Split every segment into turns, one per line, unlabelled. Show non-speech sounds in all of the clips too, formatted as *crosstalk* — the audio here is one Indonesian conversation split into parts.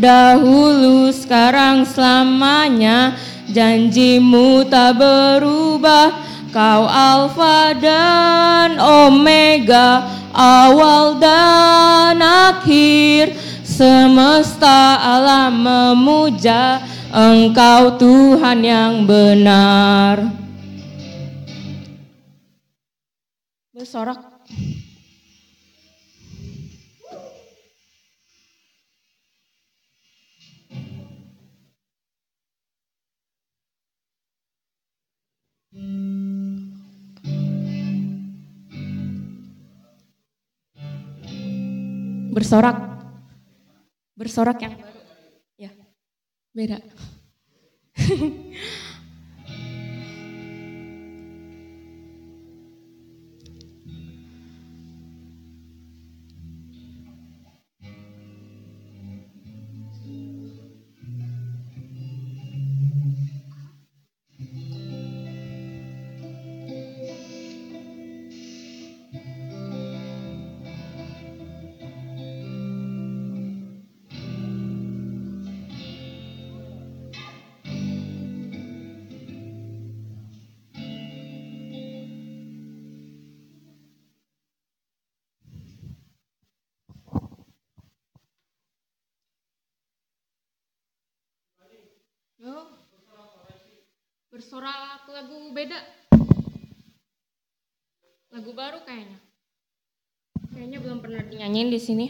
dahulu sekarang selamanya janjimu tak berubah. Kau alfa dan omega awal dan akhir. Semesta alam memuja engkau Tuhan yang benar. Bersorak bersorak. Bersorak yang baru. Ya beda *laughs* bersorak lagu beda. Lagu baru kayaknya. Kayaknya belum pernah dinyanyiin di sini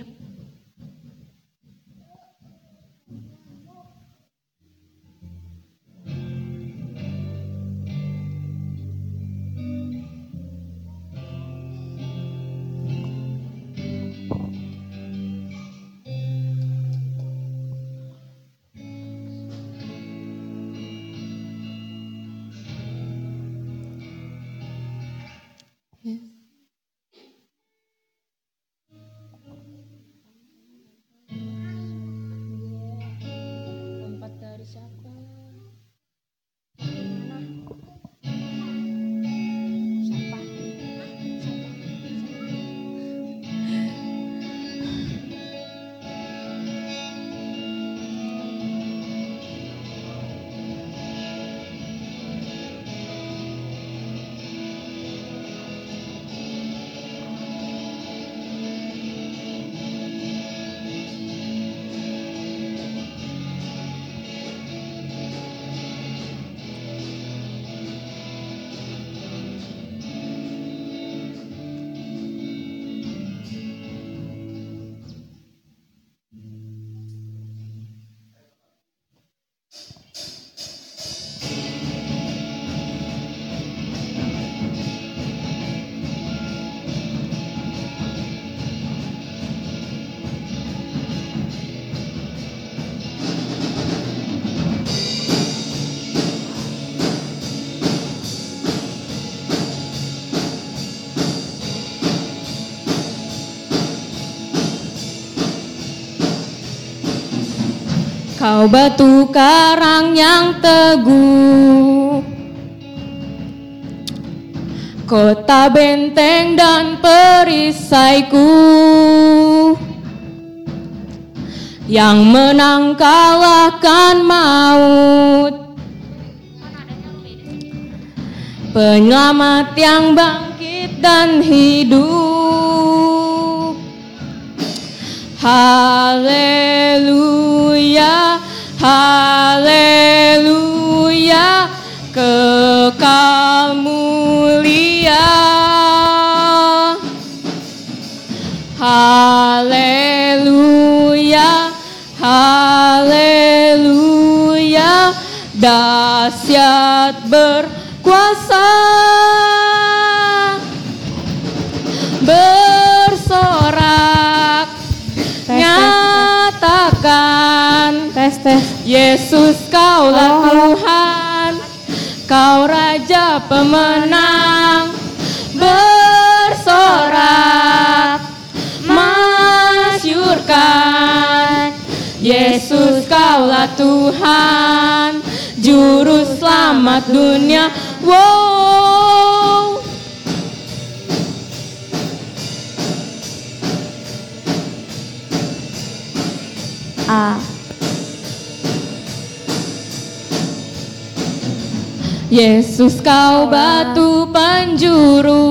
Kau batu karang yang teguh. Kota benteng dan perisaiku. Yang menang kalahkan maut. Penyelamat yang bangkit dan hidup. Haleluya Haleluya kekal mulia. Haleluya Haleluya dahsyat berkuasa Yesus kaulah Tuhan Kau Raja pemenang. Bersorak. Masyurkan. Yesus kaulah Tuhan. Juru selamat dunia. Wow.
A.
Yesus kau batu penjuru.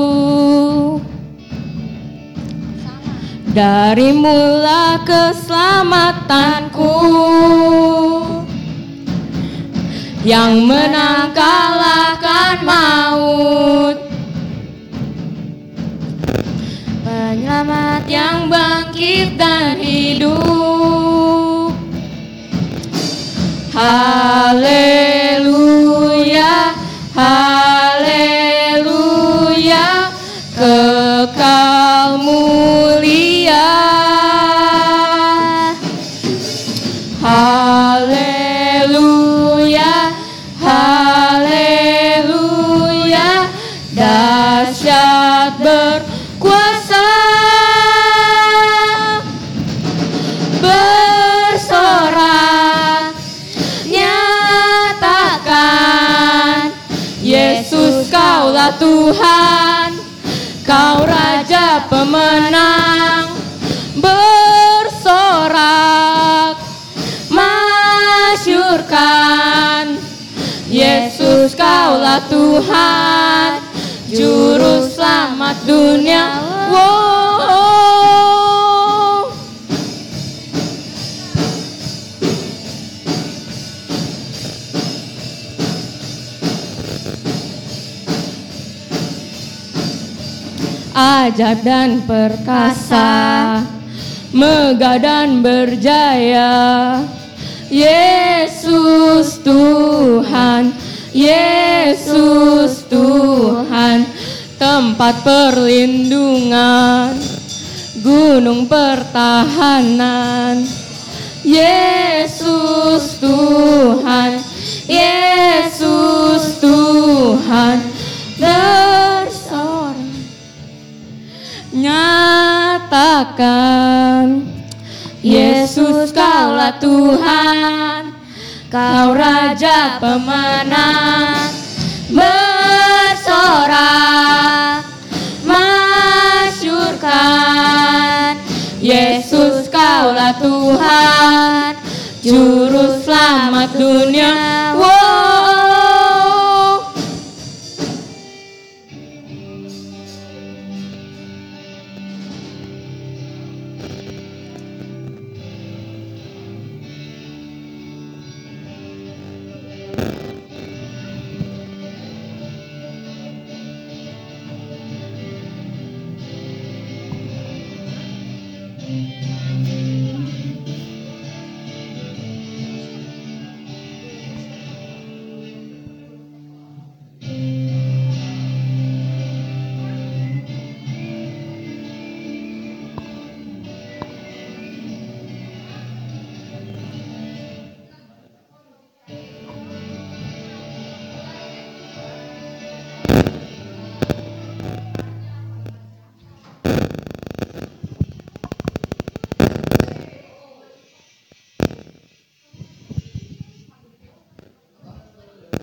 Dari mula keselamatanku. Yang menang kalahkan maut. Penyelamat yang bangkit dan hidup. Haleluya, Raja pemenang Bersorak Masyurkan. Yesus kaulah Tuhan Juru selamat dunia ajaib dan perkasa, megah dan berjaya. Yesus Tuhan, Yesus Tuhan, tempat perlindungan, gunung pertahanan. Yesus Tuhan, Yesus Tuhan, bersorak nyatakan Yesus kaulah Tuhan. Kau Raja pemenang. Bersorak Masyurkan. Yesus kaulah Tuhan. Juru selamat dunia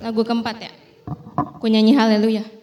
Lagu keempat ya. Aku nyanyi haleluya.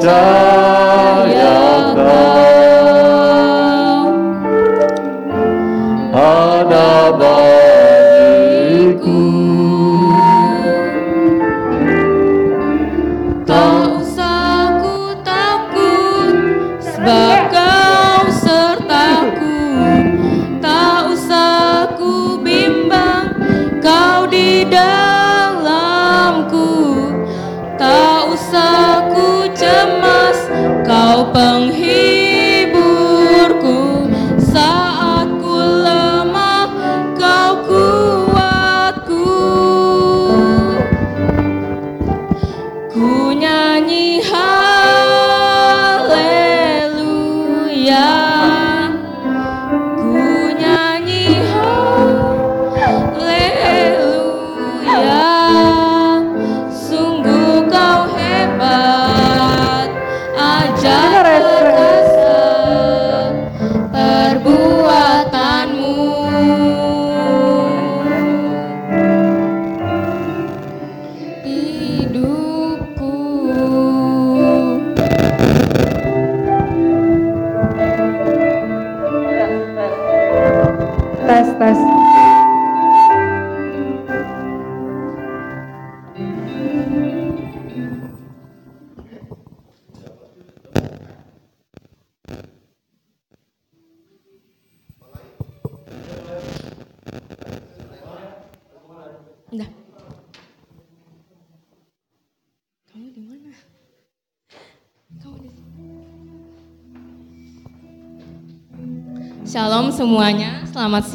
die.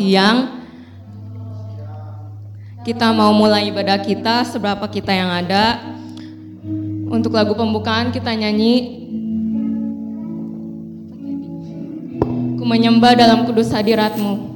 siang kita mau mulai ibadah kita seberapa kita yang ada. Untuk lagu pembukaan kita nyanyi Ku menyembah dalam kudus hadiratmu.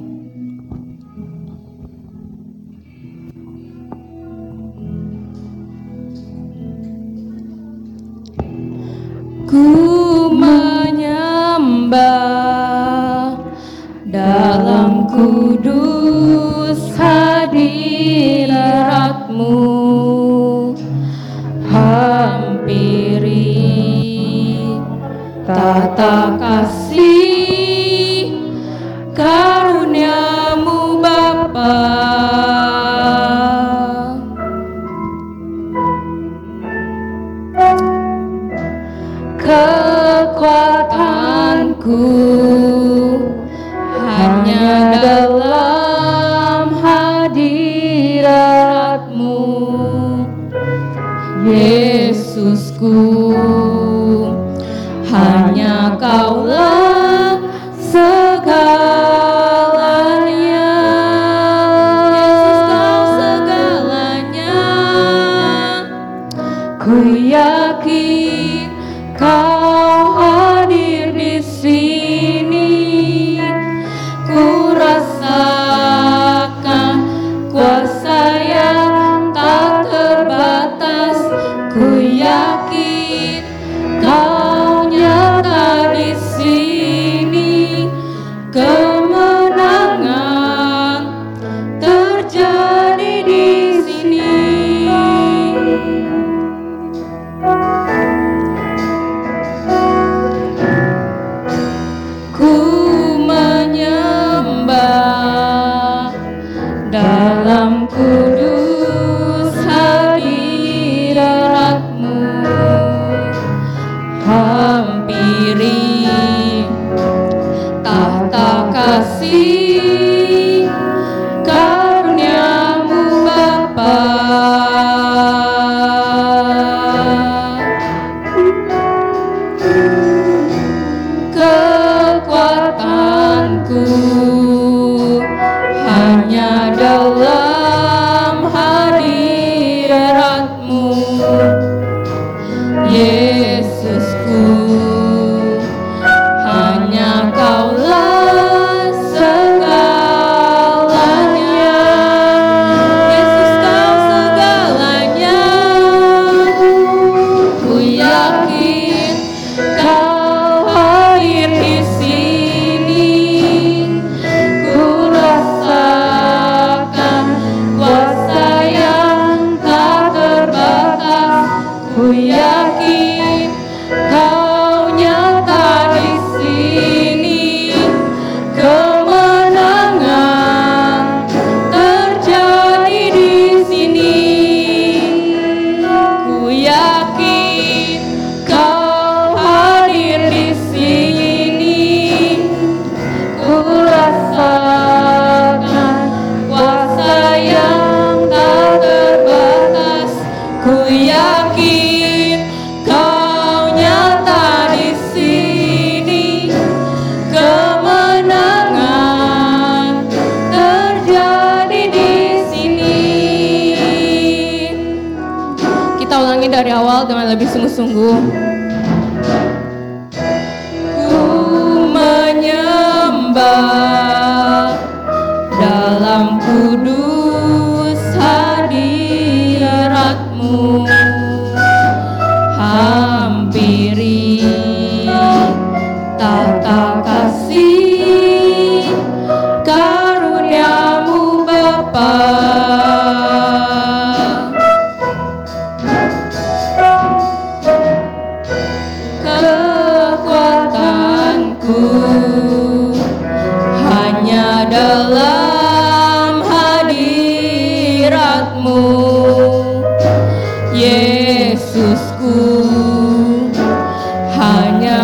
Hanya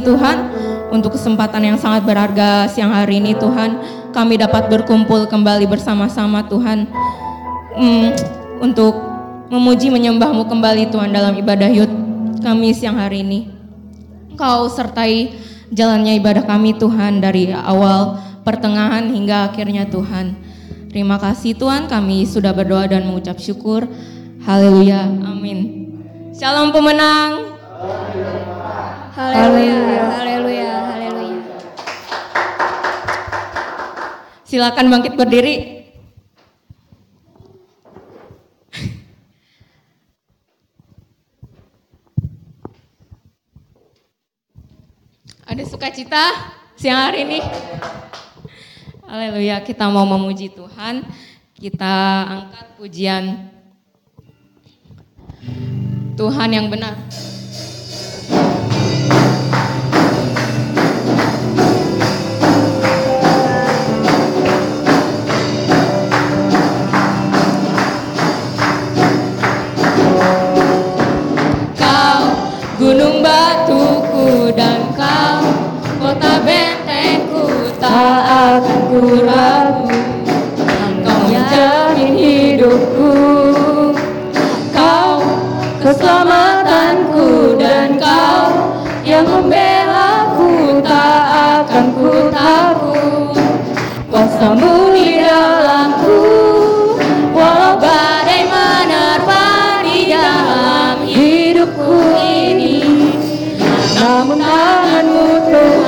Tuhan untuk kesempatan yang sangat berharga siang hari ini Tuhan. Kami dapat berkumpul kembali bersama-sama Tuhan mm, untuk memuji menyembahmu kembali Tuhan dalam ibadah yud kami siang hari ini. Kau sertai jalannya ibadah kami Tuhan dari awal, pertengahan hingga akhirnya Tuhan. Terima kasih Tuhan kami sudah berdoa dan mengucap syukur. Haleluya, amin. Shalom pemenang.
Haleluya, haleluya, haleluya.
Silakan bangkit berdiri. Ada sukacita siang hari ini. Haleluya, kita mau memuji Tuhan. Kita angkat pujian Tuhan yang benar. Kau Engkau menjamin hidupku. Kau keselamatanku dan kau
yang membela ku. Tak akan ku takut. Kuasamu di dalamku. Walau bagaimana menerpa di hidupku ini Namun tanganmu Tuhan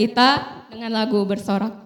kita dengan lagu bersorak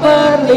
tempat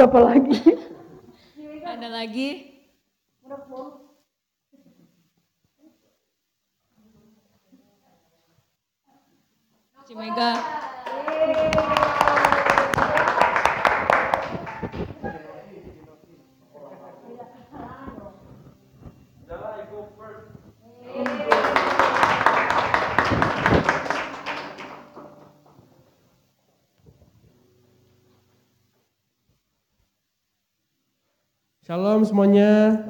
Siapa lagi?
Ada lagi? Cimega.
Shalom semuanya.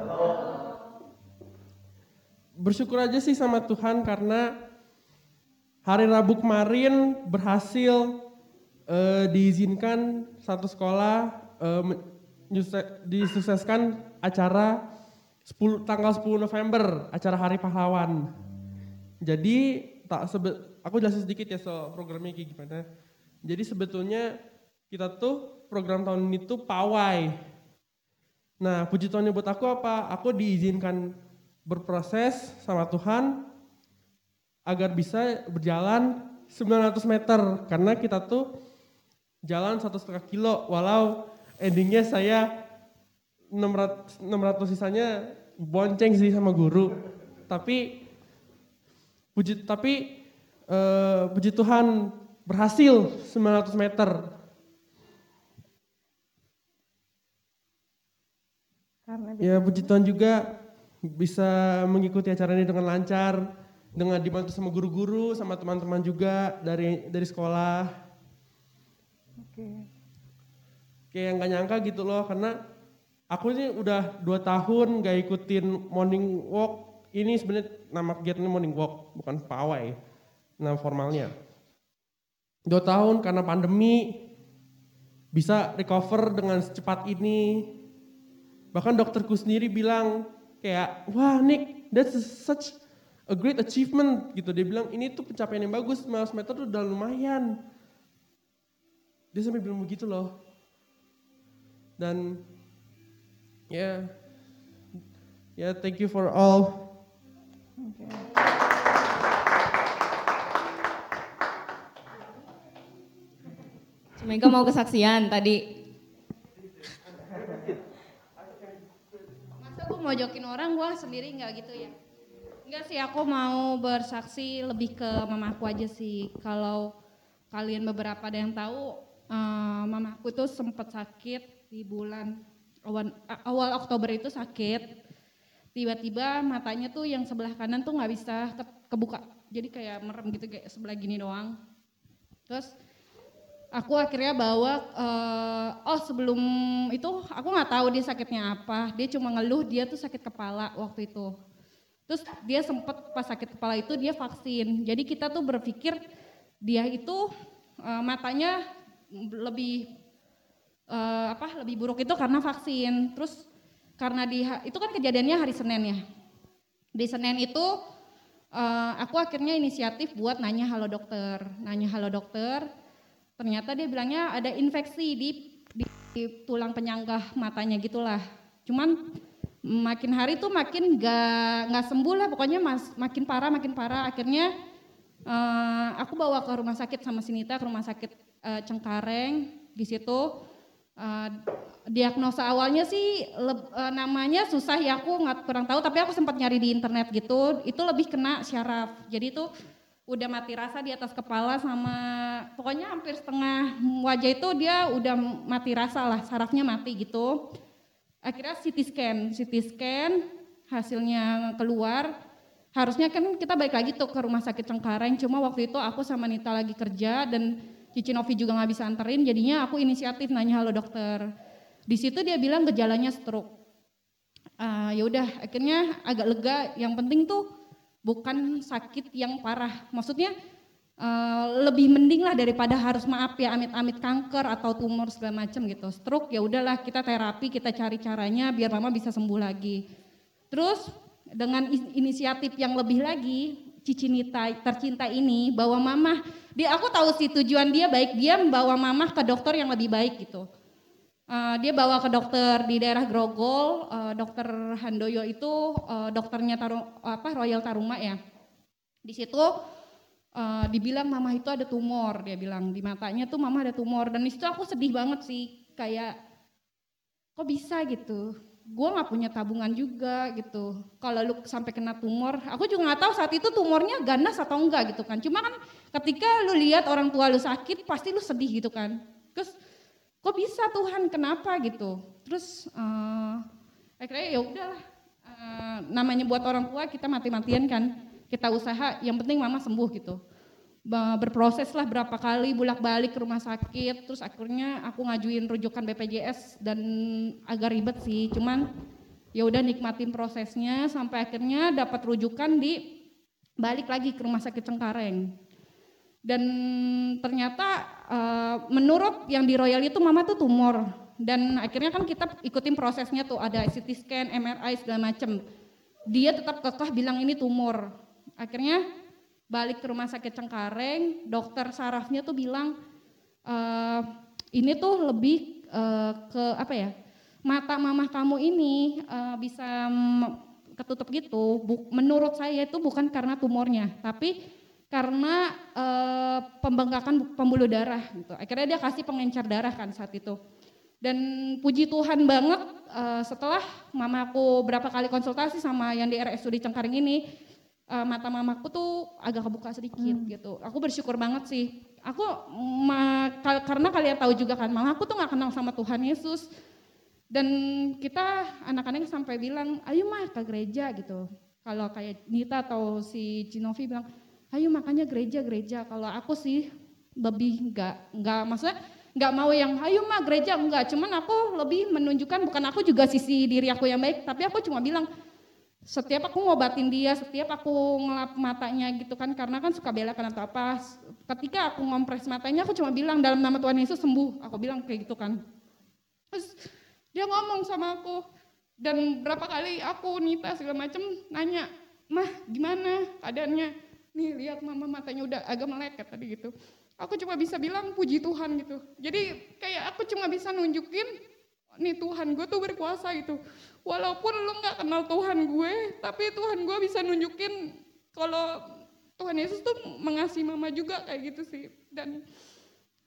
Bersyukur aja sih sama Tuhan karena hari Rabu kemarin berhasil eh, diizinkan satu sekolah nyuse- disukseskan acara 10, tanggal 10 November, acara Hari Pahlawan. Jadi tak sebe aku jelasin sedikit ya soal programnya kayak gimana. Jadi sebetulnya kita tuh program tahun ini tuh pawai. Nah, puji Tuhan buat aku apa? Aku diizinkan berproses sama Tuhan agar bisa berjalan 900 meter. Karena kita tuh jalan satu setengah kilo. Walau endingnya saya 600, 600 sisanya bonceng sih sama guru. Tapi puji tapi eh, puji Tuhan berhasil 900 meter
Karena
Ya puji Tuhan juga bisa mengikuti acara ini dengan lancar, dengan dibantu sama guru-guru, sama teman-teman juga dari dari sekolah.
Oke.
Kayak nggak nyangka gitu loh, karena aku ini udah dua tahun gak ikutin morning walk. Ini sebenarnya nama kegiatannya morning walk, bukan pawai, nama formalnya. Dua tahun karena pandemi, bisa recover dengan secepat ini, Bahkan dokterku sendiri bilang kayak, wah Nick, that's such a great achievement gitu. Dia bilang ini tuh pencapaian yang bagus, 15 meter tuh udah lumayan. Dia sampai bilang begitu loh. Dan ya, ya thank you for all.
Cimega mau kesaksian tadi.
Masa gue mojokin orang, gue sendiri nggak gitu ya? Enggak sih, aku mau bersaksi lebih ke mamaku aja sih. Kalau kalian beberapa ada yang tahu, eh, mamaku tuh sempat sakit di bulan awal, awal Oktober itu sakit. Tiba-tiba matanya tuh yang sebelah kanan tuh nggak bisa ke- kebuka. Jadi kayak merem gitu kayak sebelah gini doang. Terus aku akhirnya bawa eh, oh sebelum itu aku nggak tahu dia sakitnya apa. Dia cuma ngeluh dia tuh sakit kepala waktu itu. Terus dia sempet pas sakit kepala itu dia vaksin. Jadi kita tuh berpikir dia itu eh, matanya lebih eh, apa lebih buruk itu karena vaksin. Terus karena di itu kan kejadiannya hari Senin ya. Di Senin itu eh, aku akhirnya inisiatif buat nanya halo dokter, nanya halo dokter. Ternyata dia bilangnya ada infeksi di, di, tulang penyanggah matanya gitulah. Cuman makin hari tuh makin gak nggak sembuh lah, pokoknya mas, makin parah makin parah. Akhirnya eh, aku bawa ke rumah sakit sama Sinita ke rumah sakit eh, Cengkareng. Di situ eh, diagnosa awalnya sih leb- eh, namanya susah ya aku nggak kurang tahu tapi aku sempat nyari di internet gitu itu lebih kena syaraf jadi itu udah mati rasa di atas kepala sama pokoknya hampir setengah wajah itu dia udah mati rasa lah sarafnya mati gitu. Akhirnya CT scan CT scan hasilnya keluar. Harusnya kan kita balik lagi tuh ke rumah sakit Cengkareng cuma waktu itu aku sama Nita lagi kerja dan Cici Novi juga nggak bisa anterin jadinya aku inisiatif nanya halo dokter. Di situ dia bilang gejalanya stroke. Ah, ya udah akhirnya agak lega. Yang penting tuh bukan sakit yang parah. Maksudnya eh, lebih mending lah daripada harus maaf ya amit-amit kanker atau tumor segala macam gitu. Stroke ya udahlah kita terapi kita cari caranya biar mama bisa sembuh lagi. Terus dengan is- inisiatif yang lebih lagi Cici Nita tercinta ini bawa mama dia aku tahu sih tujuan dia baik. Dia membawa mama ke dokter yang lebih baik gitu Uh, dia bawa ke dokter di daerah Grogol, uh, dokter Handoyo itu uh, dokternya Taru, apa Royal Taruma ya. Di situ uh, dibilang mama itu ada tumor, dia bilang di matanya tuh mama ada tumor dan di situ aku sedih banget sih, kayak kok bisa gitu. Gue nggak punya tabungan juga gitu. Kalau lu sampai kena tumor, aku juga nggak tahu saat itu tumornya ganas atau enggak gitu kan. Cuma kan ketika lu lihat orang tua lu sakit, pasti lu sedih gitu kan. Terus kok bisa Tuhan? Kenapa gitu? Terus eh, akhirnya ya udahlah. Eh, namanya buat orang tua kita mati-matian kan. Kita usaha yang penting mama sembuh gitu. Berproses lah berapa kali bolak-balik ke rumah sakit. Terus akhirnya aku ngajuin rujukan BPJS dan agak ribet sih. Cuman ya udah nikmatin prosesnya sampai akhirnya dapat rujukan di balik lagi ke rumah sakit Cengkareng. Dan ternyata eh, menurut yang di Royal itu mama tuh tumor dan akhirnya kan kita ikutin prosesnya tuh ada CT scan, MRI segala macem. Dia tetap kekeh bilang ini tumor. Akhirnya balik ke rumah sakit Cengkareng, dokter sarafnya tuh bilang eh, ini tuh lebih eh, ke apa ya? Mata mamah kamu ini eh, bisa ketutup gitu. Menurut saya itu bukan karena tumornya, tapi karena eh, pembengkakan pembuluh darah gitu. Akhirnya dia kasih pengencer darah kan saat itu. Dan puji Tuhan banget eh, setelah mamaku berapa kali konsultasi sama yang di RSUD Cengkareng ini, eh, mata mamaku tuh agak kebuka sedikit gitu. Aku bersyukur banget sih. Aku ma- kal- karena kalian tahu juga kan, mamaku tuh nggak kenal sama Tuhan Yesus. Dan kita anak-anak sampai bilang, ayo mah ke gereja gitu. Kalau kayak Nita atau si Cinovi bilang, ayo makanya gereja-gereja. Kalau aku sih lebih nggak nggak maksudnya nggak mau yang ayo mah gereja enggak. Cuman aku lebih menunjukkan bukan aku juga sisi diri aku yang baik, tapi aku cuma bilang setiap aku ngobatin dia, setiap aku ngelap matanya gitu kan karena kan suka belakan atau apa. Ketika aku ngompres matanya aku cuma bilang dalam nama Tuhan Yesus sembuh. Aku bilang kayak gitu kan. Terus dia ngomong sama aku dan berapa kali aku Nita segala macem nanya, mah gimana keadaannya? Nih lihat mama matanya udah agak meleket tadi gitu. Aku cuma bisa bilang puji Tuhan gitu. Jadi kayak aku cuma bisa nunjukin nih Tuhan gue tuh berkuasa gitu. Walaupun lu nggak kenal Tuhan gue, tapi Tuhan gue bisa nunjukin kalau Tuhan Yesus tuh mengasihi mama juga kayak gitu sih. Dan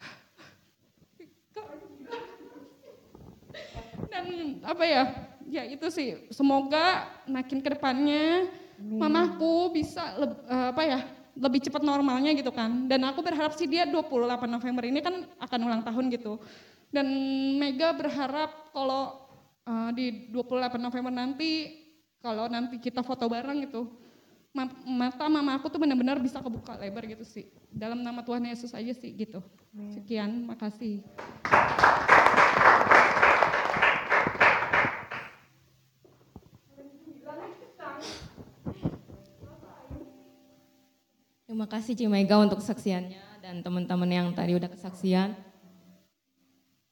*laughs* dan apa ya ya itu sih semoga makin ke depannya mamaku bisa eh, apa ya lebih cepat normalnya gitu kan. Dan aku berharap sih dia 28 November ini kan akan ulang tahun gitu. Dan Mega berharap kalau eh, di 28 November nanti kalau nanti kita foto bareng gitu ma- mata mama aku tuh benar-benar bisa kebuka lebar gitu sih. Dalam nama Tuhan Yesus aja sih gitu. Sekian makasih
Terima kasih Cimega untuk kesaksiannya dan teman-teman yang tadi udah kesaksian.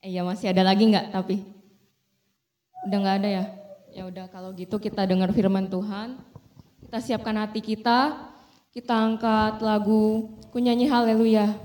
Eh ya masih ada lagi nggak tapi? Udah nggak ada ya? Ya udah kalau gitu kita dengar firman Tuhan. Kita siapkan hati kita.
Kita angkat lagu kunyanyi haleluya.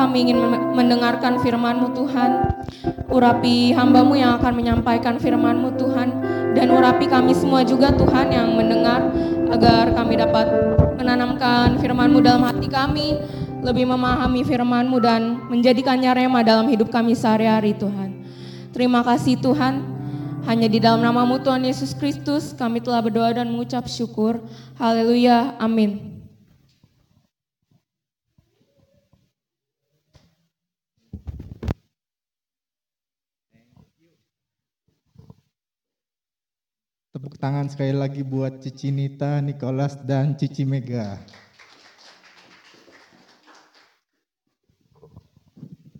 kami ingin mendengarkan firman-Mu Tuhan. Urapi hamba-Mu yang akan menyampaikan firman-Mu Tuhan. Dan urapi kami semua juga Tuhan yang mendengar agar kami dapat menanamkan firman-Mu dalam hati kami. Lebih memahami firman-Mu dan menjadikannya rema dalam hidup kami sehari-hari Tuhan. Terima kasih Tuhan.
Hanya di dalam namamu Tuhan Yesus Kristus kami telah berdoa dan mengucap syukur. Haleluya. Amin.
Tepuk tangan sekali lagi buat Cici Nita, Nicholas, dan Cici Mega.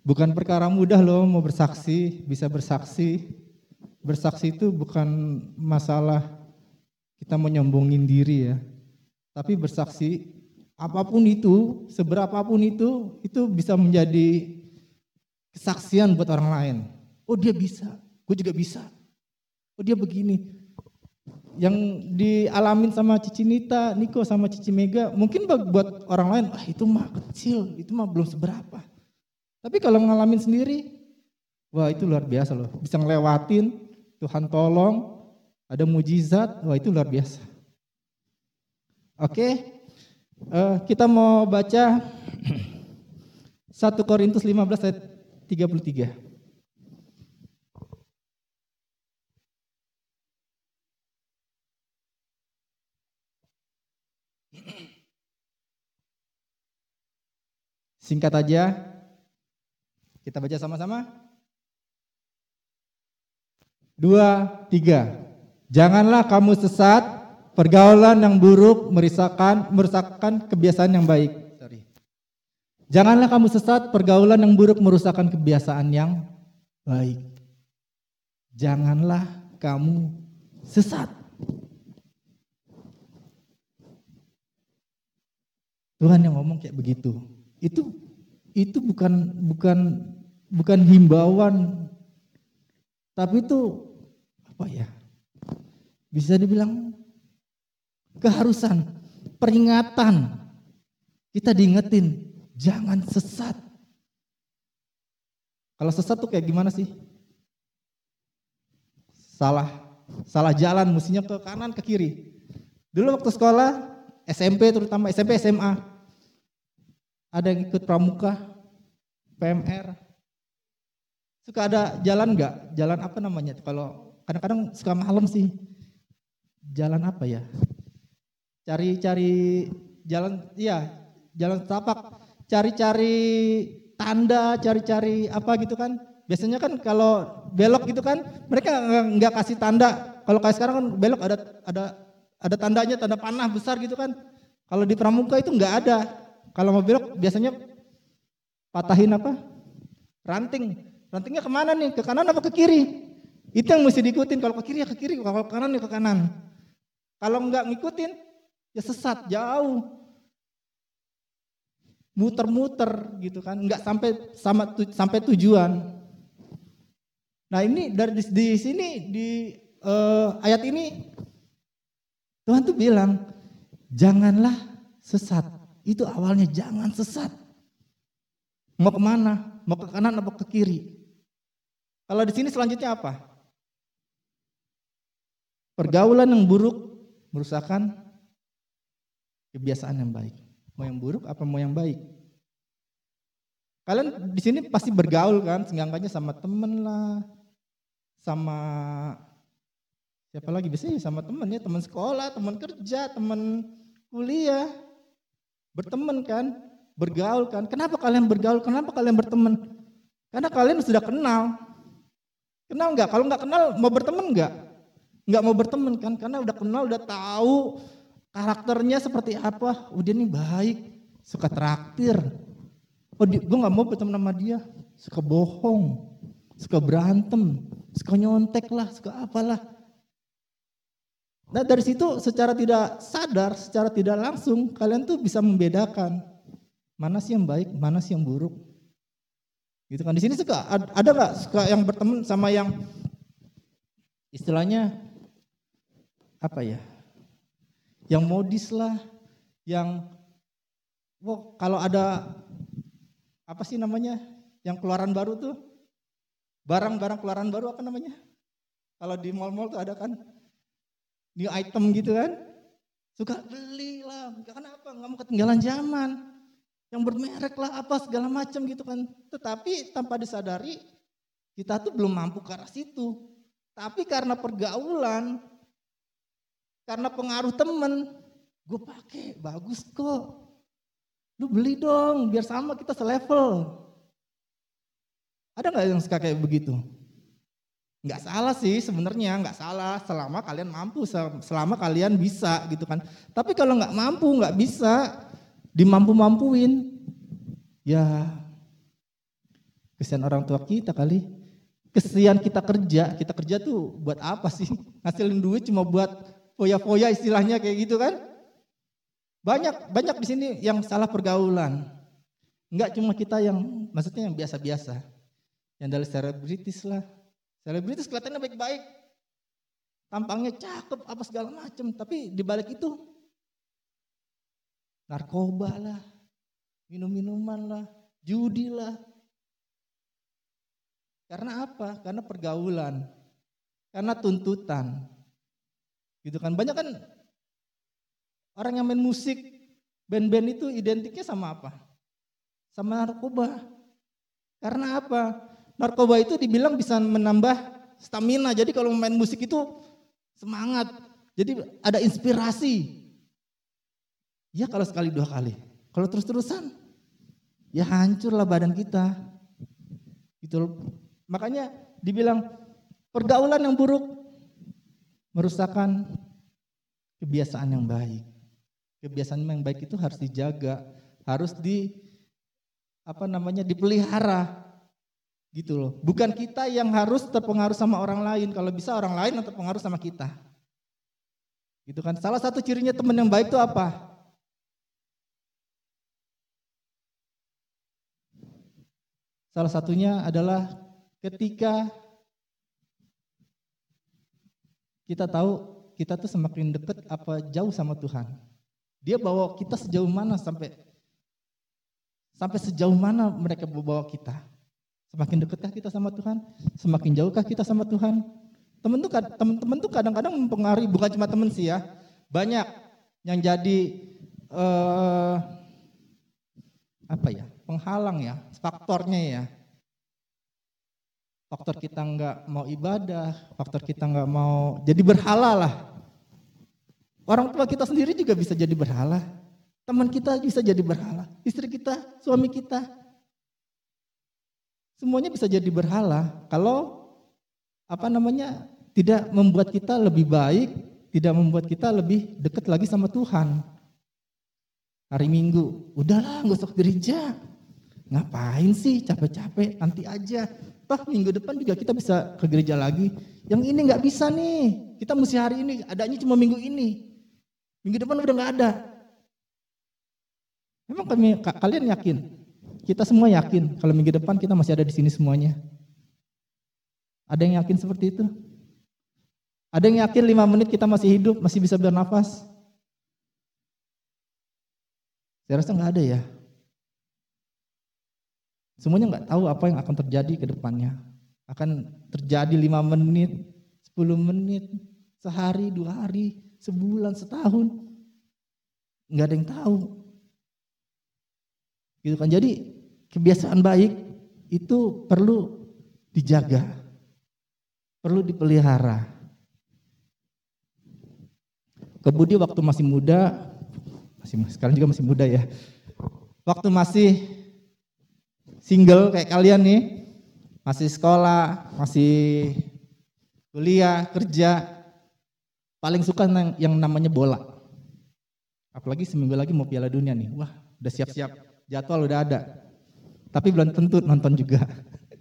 Bukan perkara mudah loh mau bersaksi, bisa bersaksi. Bersaksi itu bukan masalah kita menyombongin diri ya. Tapi bersaksi apa pun itu, seberapapun itu, itu bisa menjadi kesaksian buat orang lain. Oh dia bisa, gue juga bisa. Oh dia begini, yang dialamin sama Cici Nita, Niko sama Cici Mega, mungkin buat orang lain, ah itu mah kecil, itu mah belum seberapa. Tapi kalau ngalamin sendiri, wah itu luar biasa loh. Bisa ngelewatin, Tuhan tolong, ada mujizat, wah itu luar biasa. Oke, uh, kita mau baca *clears throat* 1 Korintus 15 ayat 33. Singkat aja, kita baca sama-sama. Dua, tiga. Janganlah kamu sesat, pergaulan yang buruk merisakkan, merusakkan kebiasaan yang baik. Sorry. Janganlah kamu sesat, pergaulan yang buruk merusakkan kebiasaan yang baik. Janganlah kamu sesat. Tuhan yang ngomong kayak begitu itu itu bukan bukan bukan himbauan. Tapi itu apa ya bisa dibilang keharusan peringatan. Kita diingetin jangan sesat. Kalau sesat tuh kayak gimana sih? Salah salah jalan mestinya ke kanan ke kiri. Dulu waktu sekolah SMP terutama SMP SMA ada yang ikut pramuka, PMR. Suka ada jalan nggak? Jalan apa namanya? Kalau kadang-kadang suka malam sih. Jalan apa ya? Cari-cari jalan, iya, jalan tapak. Cari-cari tanda, cari-cari apa gitu kan? Biasanya kan kalau belok gitu kan, mereka nggak kasih tanda. Kalau kayak sekarang kan belok ada ada ada tandanya, tanda panah besar gitu kan. Kalau di pramuka itu nggak ada. Kalau mau belok biasanya patahin apa? Ranting. Rantingnya ke mana nih? Ke kanan apa ke kiri? Itu yang mesti diikutin. Kalau ke kiri ya ke kiri, kalau ke kanan ya ke kanan. Kalau nggak ngikutin, ya sesat jauh. Muter-muter gitu kan, nggak sampai sama sampai tujuan. Nah ini dari di, di sini di uh, ayat ini Tuhan tuh bilang janganlah sesat itu awalnya jangan sesat. Mau ke mana? Mau ke kanan atau ke kiri? Kalau di sini selanjutnya apa? Pergaulan yang buruk merusakkan kebiasaan yang baik. Mau yang buruk apa mau yang baik? Kalian di sini pasti bergaul kan, senggangannya sama temen lah, sama siapa lagi biasanya sama temen ya, teman sekolah, teman kerja, teman kuliah berteman kan, bergaul kan. Kenapa kalian bergaul? Kenapa kalian berteman? Karena kalian sudah kenal. Kenal nggak? Kalau nggak kenal mau berteman nggak? Nggak mau berteman kan? Karena udah kenal, udah tahu karakternya seperti apa. Oh dia ini baik, suka traktir. Oh gue nggak mau berteman sama dia, suka bohong, suka berantem, suka nyontek lah, suka apalah. Nah dari situ secara tidak sadar, secara tidak langsung kalian tuh bisa membedakan mana sih yang baik, mana sih yang buruk. Gitu kan di sini suka ada nggak suka yang berteman sama yang istilahnya apa ya? Yang modis lah, yang wow, kalau ada apa sih namanya? Yang keluaran baru tuh barang-barang keluaran baru apa namanya? Kalau di mall-mall tuh ada kan new item gitu kan. Suka beli lah, kenapa? Nggak mau ketinggalan zaman. Yang bermerek lah apa segala macam gitu kan. Tetapi tanpa disadari kita tuh belum mampu ke arah situ. Tapi karena pergaulan, karena pengaruh temen, gue pakai bagus kok. Lu beli dong, biar sama kita selevel. Ada nggak yang suka kayak begitu? Nggak salah sih sebenarnya, nggak salah selama kalian mampu, selama kalian bisa gitu kan. Tapi kalau nggak mampu, nggak bisa, dimampu-mampuin, ya kesian orang tua kita kali. Kesian kita kerja, kita kerja tuh buat apa sih? *laughs* Ngasilin duit cuma buat foya-foya istilahnya kayak gitu kan? Banyak banyak di sini yang salah pergaulan. Enggak cuma kita yang maksudnya yang biasa-biasa. Yang dari selebritis lah. Selebritis kelihatannya baik-baik. Tampangnya cakep apa segala macam, tapi di balik itu narkoba lah, minum-minuman lah, judi lah, karena apa? Karena pergaulan. Karena tuntutan. Gitu kan. Banyak kan orang yang main musik, band-band itu identiknya sama apa? Sama narkoba. Karena apa? Narkoba itu dibilang bisa menambah stamina. Jadi kalau main musik itu semangat. Jadi ada inspirasi. Ya kalau sekali dua kali. Kalau terus-terusan, ya hancurlah badan kita. Gitu. Makanya dibilang pergaulan yang buruk merusakkan kebiasaan yang baik. Kebiasaan yang baik itu harus dijaga, harus di apa namanya dipelihara gitu loh. Bukan kita yang harus terpengaruh sama orang lain, kalau bisa orang lain yang terpengaruh sama kita. Gitu kan. Salah satu cirinya teman yang baik itu apa? Salah satunya adalah ketika kita tahu kita tuh semakin dekat apa jauh sama Tuhan. Dia bawa kita sejauh mana sampai sampai sejauh mana mereka bawa kita. Semakin deketkah kita sama Tuhan? Semakin jauhkah kita sama Tuhan? Temen tuh teman-teman tuh kadang-kadang mempengaruhi bukan cuma temen sih ya. Banyak yang jadi uh, apa ya? penghalang ya, faktornya ya faktor kita nggak mau ibadah, faktor kita nggak mau jadi berhala lah. Orang tua kita sendiri juga bisa jadi berhala. Teman kita bisa jadi berhala. Istri kita, suami kita. Semuanya bisa jadi berhala kalau apa namanya tidak membuat kita lebih baik, tidak membuat kita lebih dekat lagi sama Tuhan. Hari Minggu, udahlah nggak usah gereja. Ngapain sih capek-capek, nanti aja. Toh minggu depan juga kita bisa ke gereja lagi. Yang ini nggak bisa nih. Kita mesti hari ini, adanya cuma minggu ini. Minggu depan udah nggak ada. Memang kami, kalian yakin? Kita semua yakin kalau minggu depan kita masih ada di sini semuanya. Ada yang yakin seperti itu? Ada yang yakin lima menit kita masih hidup, masih bisa bernafas? Saya rasa nggak ada ya. Semuanya nggak tahu apa yang akan terjadi ke depannya. Akan terjadi lima menit, sepuluh menit, sehari, dua hari, sebulan, setahun. Nggak ada yang tahu. Gitu kan. Jadi kebiasaan baik itu perlu dijaga. Perlu dipelihara. Kebudi waktu masih muda, masih sekarang juga masih muda ya. Waktu masih single kayak kalian nih, masih sekolah, masih kuliah, kerja, paling suka yang namanya bola. Apalagi seminggu lagi mau piala dunia nih, wah udah siap-siap, jadwal udah ada. Tapi belum tentu nonton juga.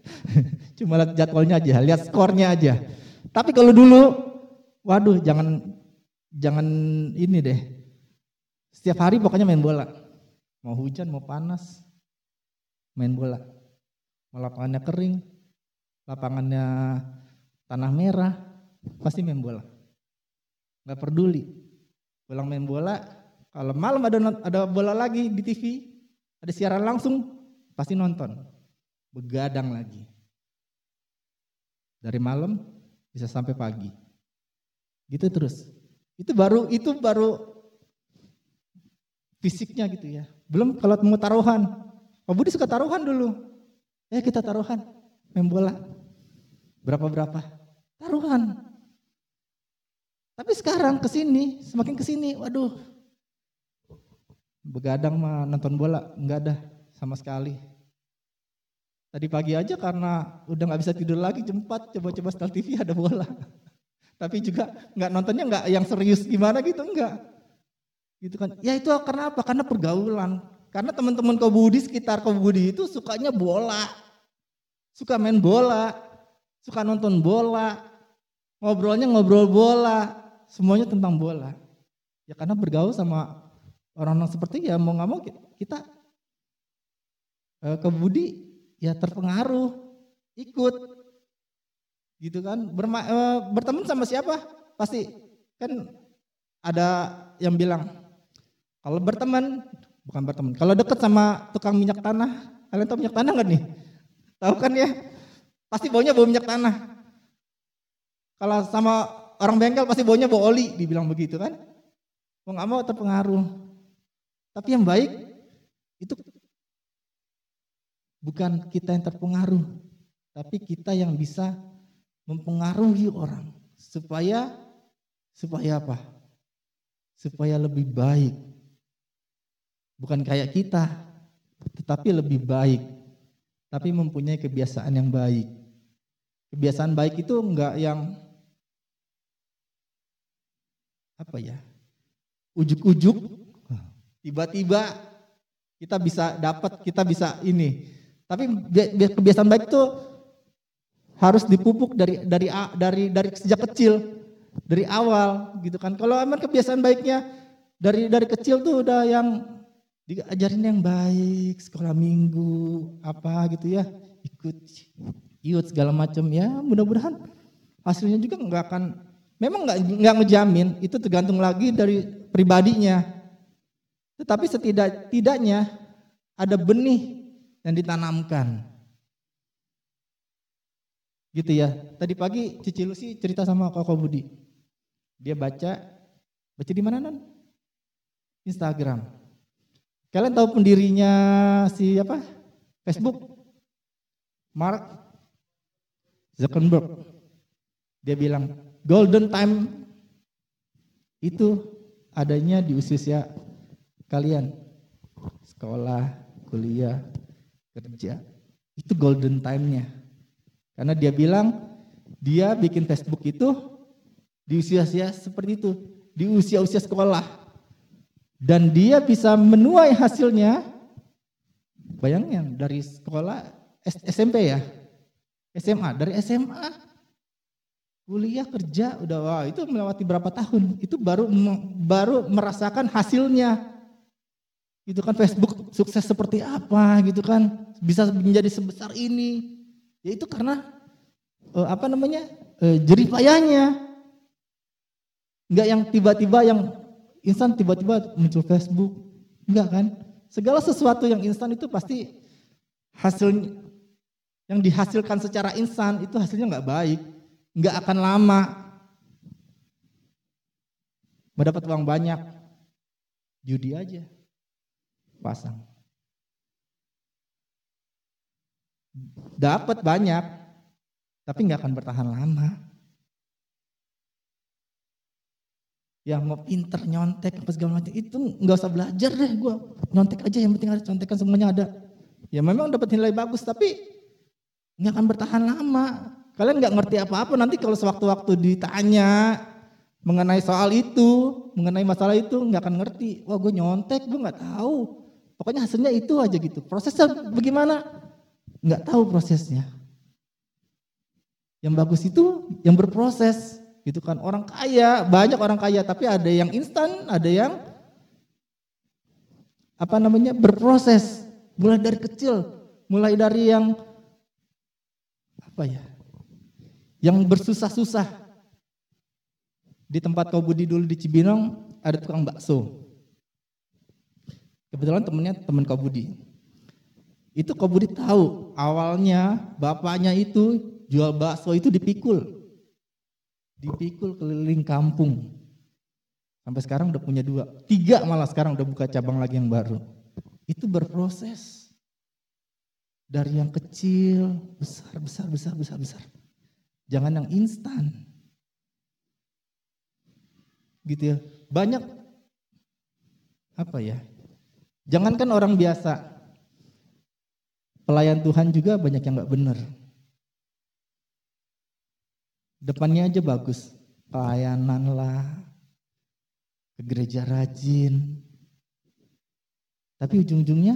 *laughs* Cuma lihat jadwalnya aja, lihat skornya aja. Tapi kalau dulu, waduh jangan jangan ini deh. Setiap hari pokoknya main bola. Mau hujan, mau panas, main bola. Lapangannya kering, lapangannya tanah merah, pasti main bola. Gak peduli. Pulang main bola, kalau malam ada ada bola lagi di TV, ada siaran langsung, pasti nonton. Begadang lagi. Dari malam bisa sampai pagi. Gitu terus. Itu baru itu baru fisiknya gitu ya. Belum kalau mau taruhan, Pak Budi suka taruhan dulu. Eh kita taruhan, main bola. Berapa-berapa. Taruhan. Tapi sekarang ke sini, semakin ke sini, waduh. Begadang mah nonton bola, enggak ada sama sekali. Tadi pagi aja karena udah nggak bisa tidur lagi 4 coba-coba setel TV ada bola. *laughs* Tapi juga nggak nontonnya nggak yang serius gimana gitu enggak. Gitu kan. Ya itu karena apa? Karena pergaulan. Karena teman-teman kau Budi sekitar kau Budi itu sukanya bola. Suka main bola, suka nonton bola, ngobrolnya ngobrol bola, semuanya tentang bola. Ya karena bergaul sama orang-orang seperti ya mau nggak mau kita eh, ke Budi ya terpengaruh, ikut, gitu kan. Berma, eh, berteman sama siapa? Pasti kan ada yang bilang kalau berteman bukan berteman, kalau deket sama tukang minyak tanah, kalian tahu minyak tanah nggak nih? *laughs* Tahu kan ya? Pasti baunya bau minyak tanah. Kalau sama orang bengkel pasti baunya bau oli, dibilang begitu kan? Mau nggak mau terpengaruh. Tapi yang baik itu bukan kita yang terpengaruh, tapi kita yang bisa mempengaruhi orang supaya supaya apa? Supaya lebih baik. Bukan kayak kita, tetapi lebih baik. Tapi mempunyai kebiasaan yang baik. Kebiasaan baik itu enggak yang apa ya? Ujuk-ujuk tiba-tiba kita bisa dapat, kita bisa ini. Tapi kebiasaan baik itu harus dipupuk dari dari dari dari sejak kecil, dari awal gitu kan. Kalau emang kebiasaan baiknya dari dari kecil tuh udah yang diajarin yang baik, sekolah minggu, apa gitu ya, ikut ikut segala macam ya, mudah-mudahan hasilnya juga nggak akan memang nggak nggak ngejamin, itu tergantung lagi dari pribadinya. Tetapi setidak tidaknya ada benih yang ditanamkan. Gitu ya. Tadi pagi Cici Lucy cerita sama Koko Budi. Dia baca, baca di mana non? Instagram. Kalian tahu pendirinya si apa? Facebook? Mark Zuckerberg. Dia bilang, golden time itu adanya di usia kalian. Sekolah, kuliah, kerja. Itu golden time-nya. Karena dia bilang, dia bikin Facebook itu di usia-usia seperti itu. Di usia-usia sekolah. Dan dia bisa menuai hasilnya, bayangin dari sekolah SMP ya, SMA, dari SMA, kuliah kerja udah wah itu melewati berapa tahun, itu baru baru merasakan hasilnya. Itu kan Facebook sukses seperti apa gitu kan, bisa menjadi sebesar ini. Ya itu karena eh, apa namanya eh, jerih payahnya. Enggak yang tiba-tiba yang instan tiba-tiba muncul Facebook. Enggak kan? Segala sesuatu yang instan itu pasti hasil yang dihasilkan secara instan itu hasilnya nggak baik, nggak akan lama. Mendapat uang banyak, judi aja, pasang. Dapat banyak, tapi nggak akan bertahan lama. ya mau pinter nyontek apa segala macam itu nggak usah belajar deh gue nyontek aja yang penting ada contekan semuanya ada. Ya memang dapat nilai bagus tapi nggak akan bertahan lama. Kalian nggak ngerti apa-apa nanti kalau sewaktu-waktu ditanya mengenai soal itu mengenai masalah itu nggak akan ngerti. Wah gue nyontek gue nggak tahu pokoknya hasilnya itu aja gitu. Prosesnya bagaimana? Nggak tahu prosesnya. Yang bagus itu yang berproses. Gitu kan orang kaya banyak orang kaya. Tapi ada yang instan ada yang apa namanya berproses. Mulai dari kecil. Mulai dari yang apa ya yang bersusah-susah. Di tempat kau budi dulu di Cibinong ada tukang bakso kebetulan temennya temen kau budi itu kau budi tahu awalnya bapaknya itu jual bakso itu dipikul dipikul keliling kampung. Sampai sekarang udah punya dua. Tiga malah sekarang udah buka cabang lagi yang baru. Itu berproses. Dari yang kecil, besar, besar, besar, besar, besar. Jangan yang instan. Gitu ya. Banyak apa ya? Jangankan orang biasa. Pelayan Tuhan juga banyak yang nggak benar. Depannya aja bagus. Pelayanan lah. Ke gereja rajin. Tapi ujung-ujungnya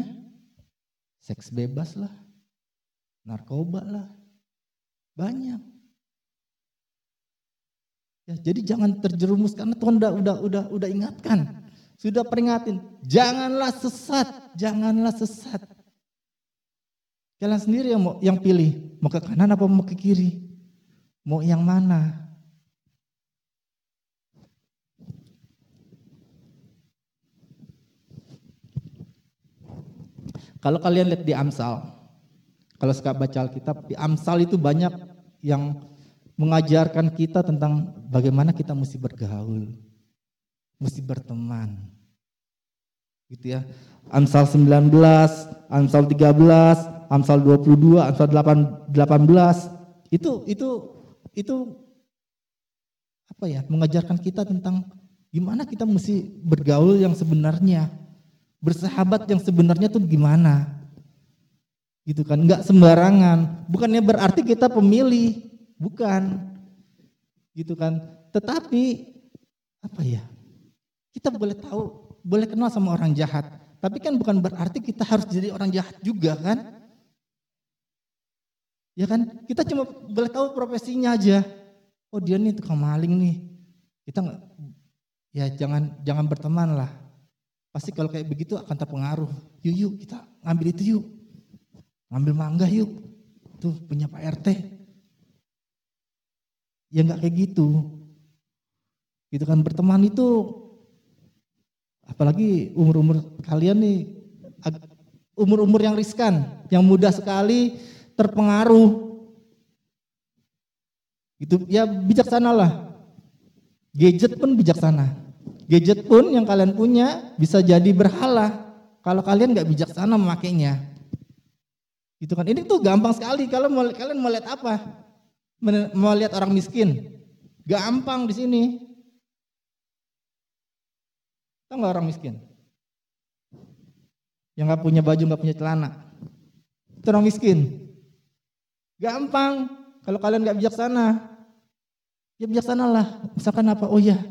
seks bebas lah. Narkoba lah. Banyak. Ya, jadi jangan terjerumus karena Tuhan udah udah udah udah ingatkan. Sudah peringatin, janganlah sesat, janganlah sesat. Kalian sendiri yang mau yang pilih, mau ke kanan apa mau ke kiri? Mau yang mana? Kalau kalian lihat di Amsal, kalau suka baca Alkitab, di Amsal itu banyak yang mengajarkan kita tentang bagaimana kita mesti bergaul, mesti berteman. Gitu ya. Amsal 19, Amsal 13, Amsal 22, Amsal 8, 18 itu itu itu apa ya? mengajarkan kita tentang gimana kita mesti bergaul yang sebenarnya. Bersahabat yang sebenarnya tuh gimana? Gitu kan? Enggak sembarangan. Bukannya berarti kita pemilih, bukan. Gitu kan? Tetapi apa ya? Kita boleh tahu, boleh kenal sama orang jahat. Tapi kan bukan berarti kita harus jadi orang jahat juga kan? Ya kan? Kita cuma boleh tahu profesinya aja. Oh dia nih tukang maling nih. Kita nggak, ya jangan jangan berteman lah. Pasti kalau kayak begitu akan terpengaruh. Yuk yuk kita ngambil itu yuk. Ngambil mangga yuk. Tuh punya Pak RT. Ya nggak kayak gitu. Gitu kan berteman itu apalagi umur-umur kalian nih umur-umur yang riskan, yang mudah sekali terpengaruh. Gitu ya bijaksanalah. Gadget pun bijaksana. Gadget pun yang kalian punya bisa jadi berhala kalau kalian nggak bijaksana memakainya. Gitu kan. Ini tuh gampang sekali kalau kalian mau lihat apa? Mau lihat orang miskin. Gampang di sini. Tahu nggak orang miskin? Yang nggak punya baju, nggak punya celana. Itu orang miskin. Gampang. Kalau kalian nggak bijaksana, ya bijaksana lah. Misalkan apa? Oh ya,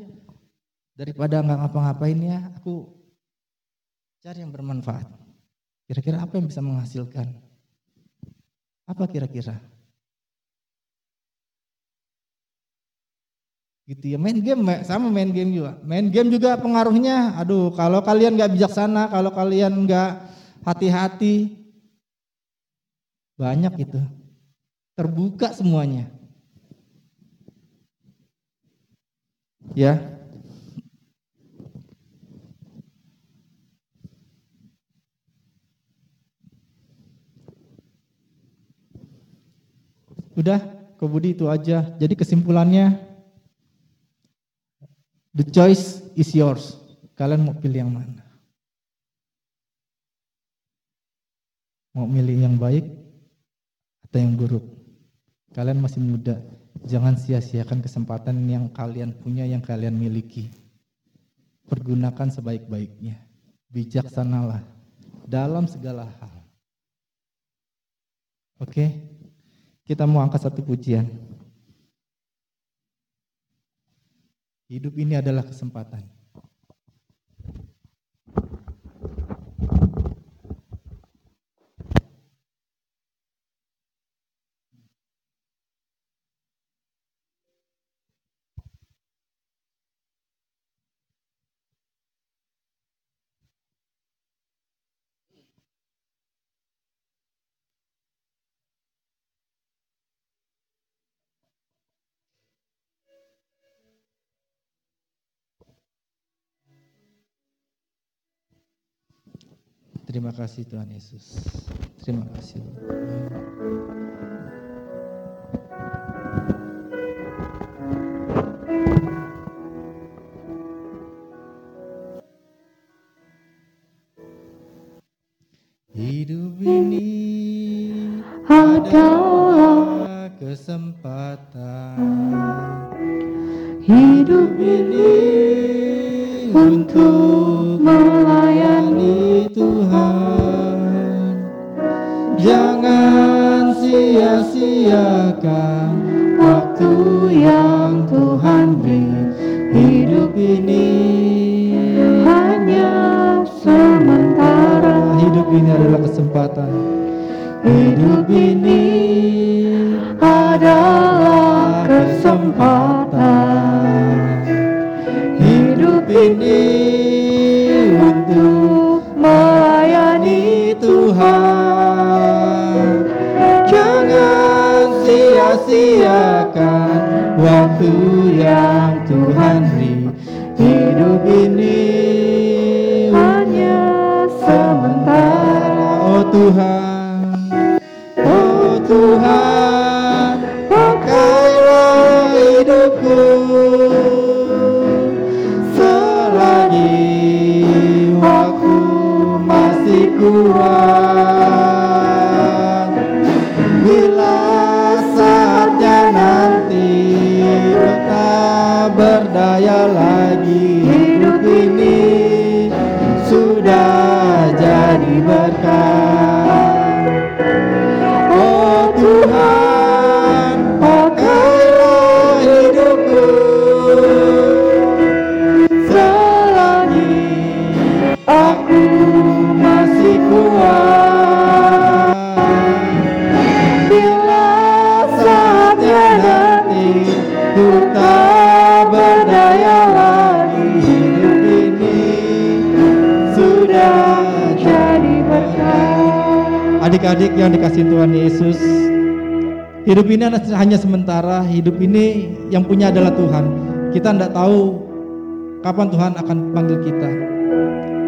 daripada nggak ngapa-ngapain ya, aku cari yang bermanfaat. Kira-kira apa yang bisa menghasilkan? Apa kira-kira? Gitu ya, main game sama main game juga. Main game juga pengaruhnya, aduh kalau kalian nggak bijaksana, kalau kalian nggak hati-hati, banyak itu. Terbuka semuanya. Ya, Udah, Ko Budi itu aja. Jadi kesimpulannya, the choice is yours. Kalian mau pilih yang mana? Mau milih yang baik atau yang buruk? Kalian masih muda, jangan sia-siakan kesempatan yang kalian punya, yang kalian miliki. Pergunakan sebaik-baiknya. Bijaksanalah dalam segala hal. Oke? Kita mau angkat satu pujian. Hidup ini adalah kesempatan. Terima kasih Tuhan Yesus. Terima kasih. Hidup hidup ini yang punya adalah Tuhan. Kita tidak tahu kapan Tuhan akan panggil kita.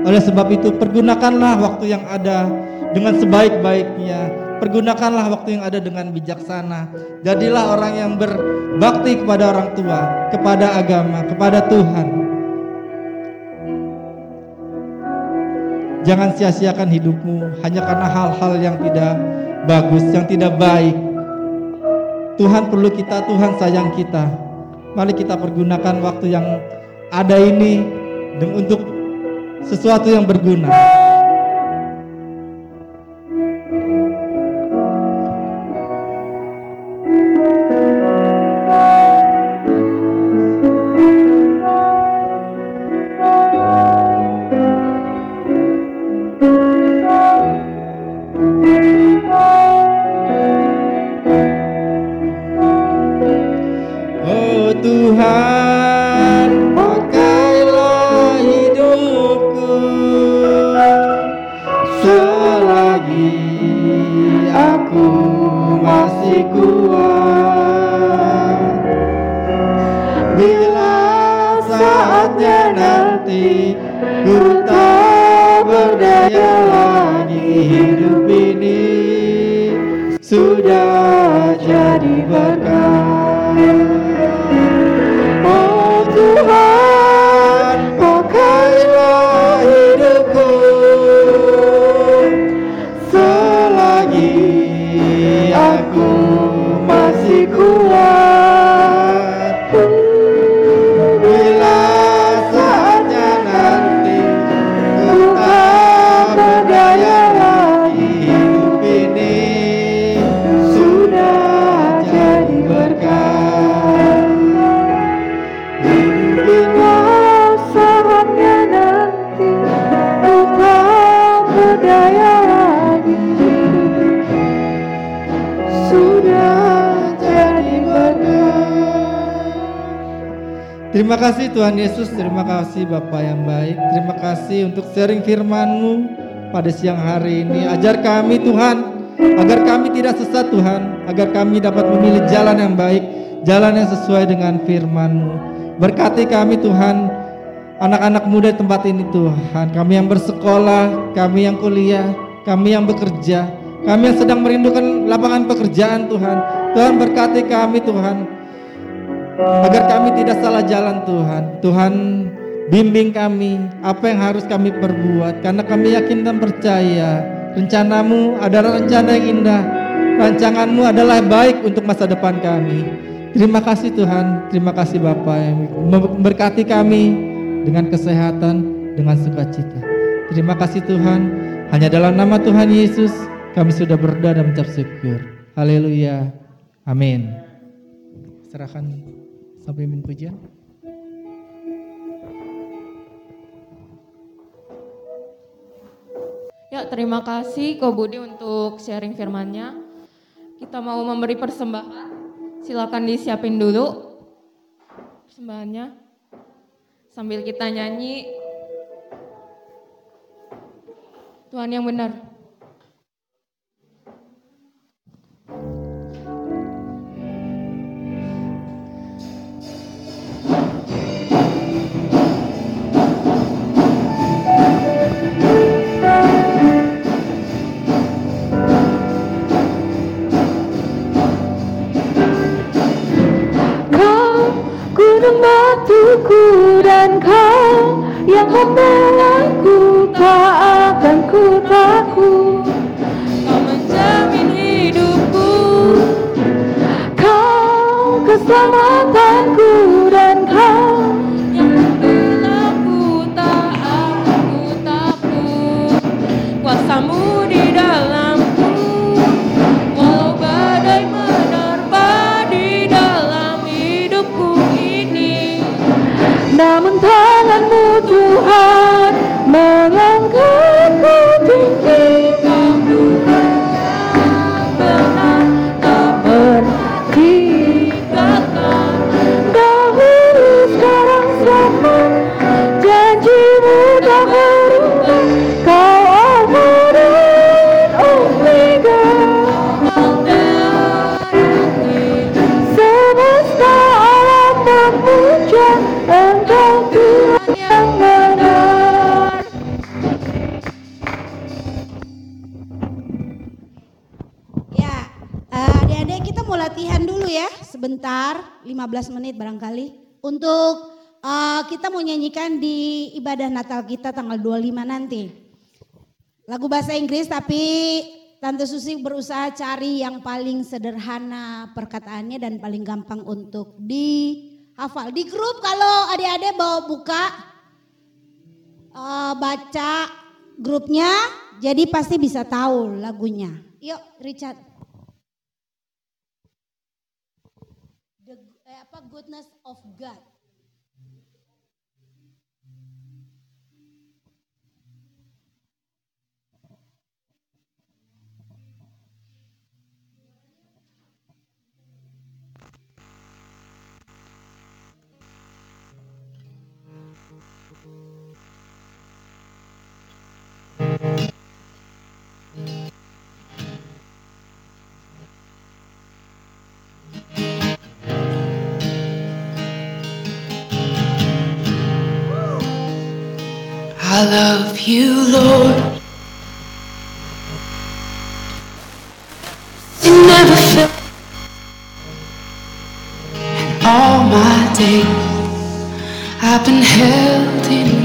Oleh sebab itu, pergunakanlah waktu yang ada dengan sebaik-baiknya. Pergunakanlah waktu yang ada dengan bijaksana. Jadilah orang yang berbakti kepada orang tua, kepada agama, kepada Tuhan. Jangan sia-siakan hidupmu hanya karena hal-hal yang tidak bagus, yang tidak baik. Tuhan perlu kita, Tuhan sayang kita. Mari kita pergunakan waktu yang ada ini untuk sesuatu yang berguna. Tuhan Yesus, terima kasih Bapak yang baik, terima kasih untuk sharing firman-Mu pada siang hari ini. Ajar kami Tuhan, agar kami tidak sesat Tuhan, agar kami dapat memilih jalan yang baik, jalan yang sesuai dengan firman-Mu. Berkati kami Tuhan, anak-anak muda di tempat ini Tuhan, kami yang bersekolah, kami yang kuliah, kami yang bekerja, kami yang sedang merindukan lapangan pekerjaan Tuhan. Tuhan berkati kami Tuhan, agar kami tidak salah jalan Tuhan. Tuhan bimbing kami apa yang harus kami perbuat karena kami yakin dan percaya rencanamu adalah rencana yang indah Rancanganmu adalah baik untuk masa depan kami. Terima kasih Tuhan, terima kasih Bapa yang memberkati kami dengan kesehatan, dengan sukacita. Terima kasih Tuhan, hanya dalam nama Tuhan Yesus kami sudah berdoa dan mengucap syukur. Haleluya. Amin. Serahkan sampai min pujian.
Ya, terima kasih Ko Budi untuk sharing firman-Nya. Kita mau memberi persembahan. Silakan disiapin dulu persembahannya. Sambil kita nyanyi Tuhan yang benar.
Ibadah Natal kita tanggal 25 nanti. Lagu bahasa Inggris tapi Tante Susi berusaha cari yang paling sederhana perkataannya dan paling gampang untuk dihafal. Di grup kalau adik-adik bawa buka, eh, baca grupnya, jadi pasti bisa tahu lagunya. Yuk Richard. The, eh, apa goodness of God.
I love you, Lord. You never. And all my days, I've been held in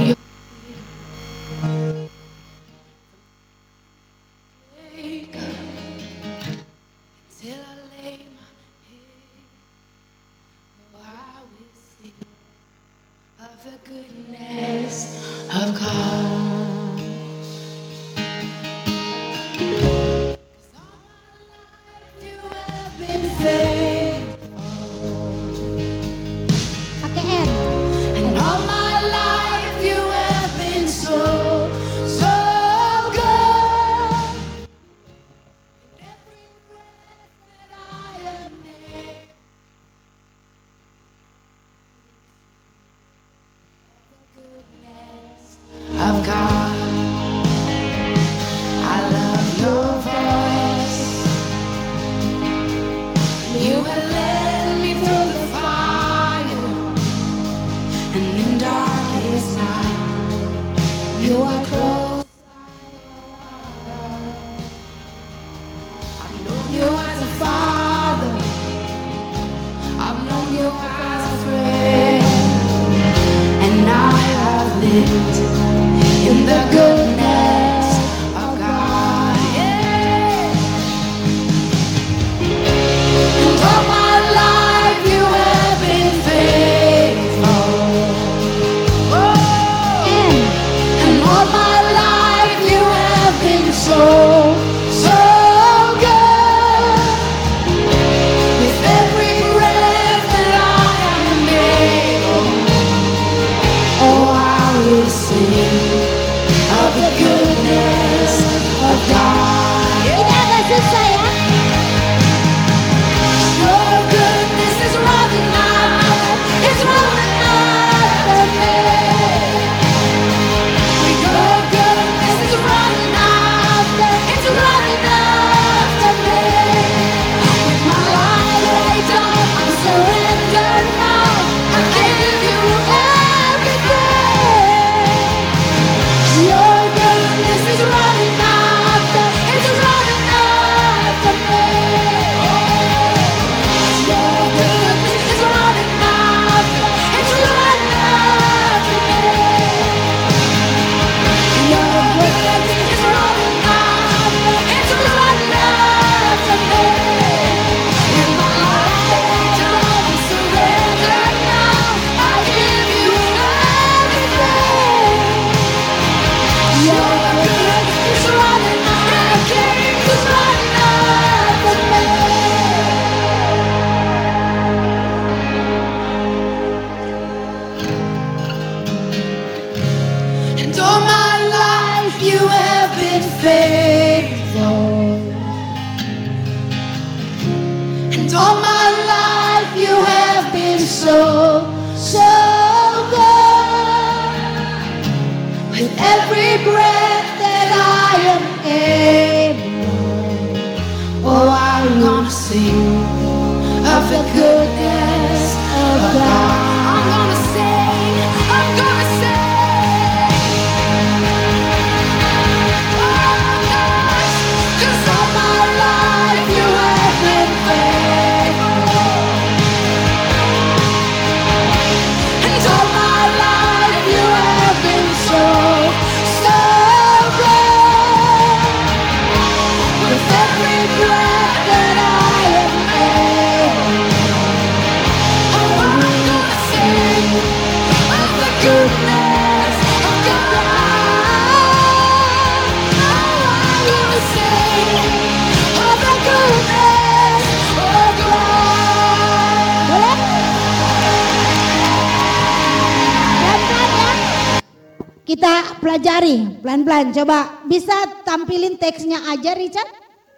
pelajari pelan-pelan. Coba bisa tampilin teksnya aja Richard?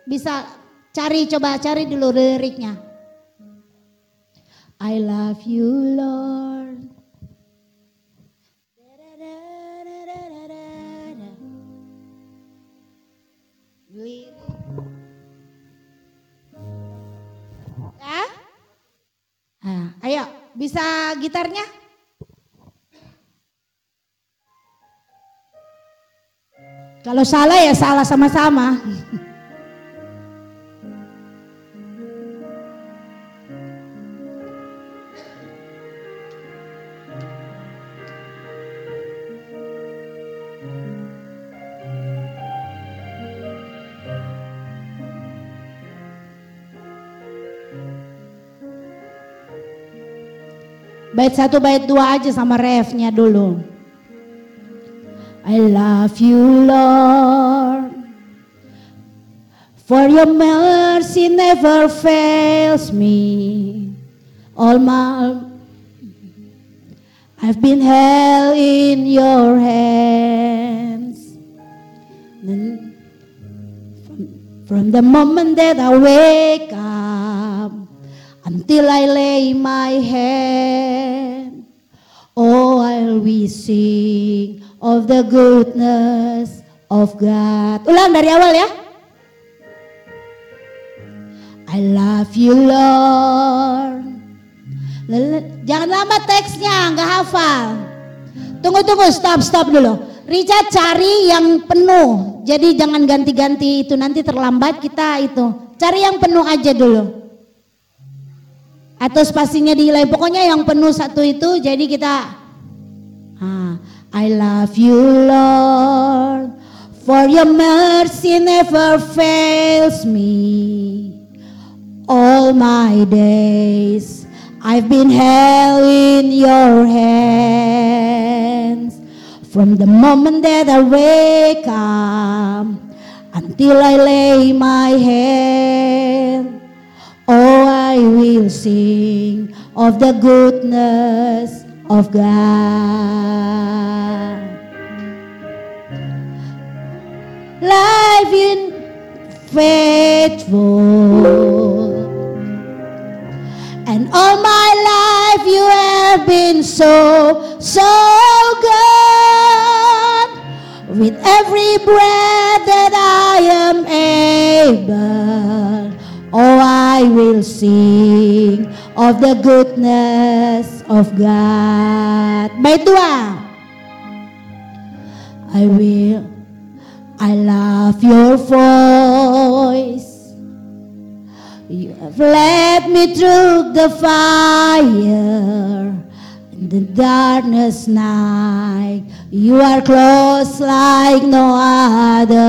Bisa cari coba cari dulu liriknya. I love you Lord. Ya? Ayo, bisa gitarnya? Kalau salah ya salah sama-sama. Bait satu, bait dua aja sama refnya dulu. I love you, Lord. For your mercy never fails me. All my I've been held in your hands. From, the moment that I wake up until I lay my head, oh, I'll be sing of the goodness of God. Ulang dari awal ya. I love you Lord. Jangan lama teksnya, nggak hafal. Tunggu tunggu, stop stop dulu. Richard cari yang penuh. Jadi jangan ganti-ganti itu nanti terlambat kita itu. Cari yang penuh aja dulu. Atau spasinya dihilai. Pokoknya yang penuh satu itu. Jadi kita. Ah, I love you Lord. For your mercy never fails me all my days. I've been held in your hands from the moment that I wake up until I lay my head. Oh, I will sing of the goodness of God. Life in faithful. And all my life you have been so, so good. With every breath that I am able, oh, I will sing of the goodness of God. Bait dua. I will, I love your voice. You have led me through the fire in the darkness night. You are close like no other.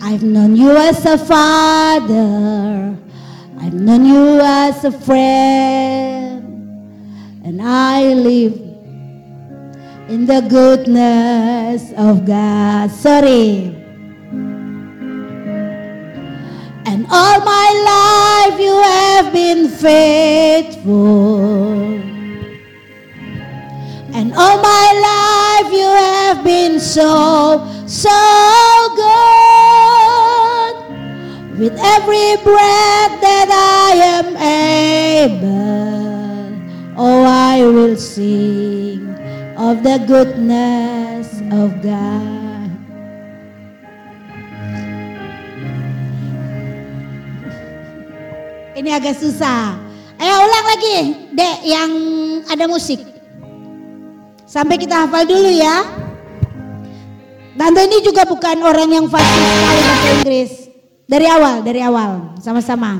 I've known you as a father. I've known you as a friend. And I live in the goodness of God. Sorry. And all my life you have been faithful. And all my life you have been so, so good. With every breath that I am able, oh, I will sing of the goodness of God. Ini agak susah. Ayo ulang lagi, Dek, yang ada musik. Sampai kita hafal dulu ya. Tante ini juga bukan orang yang fasih sekali bahasa Inggris. Dari awal, dari awal, sama-sama.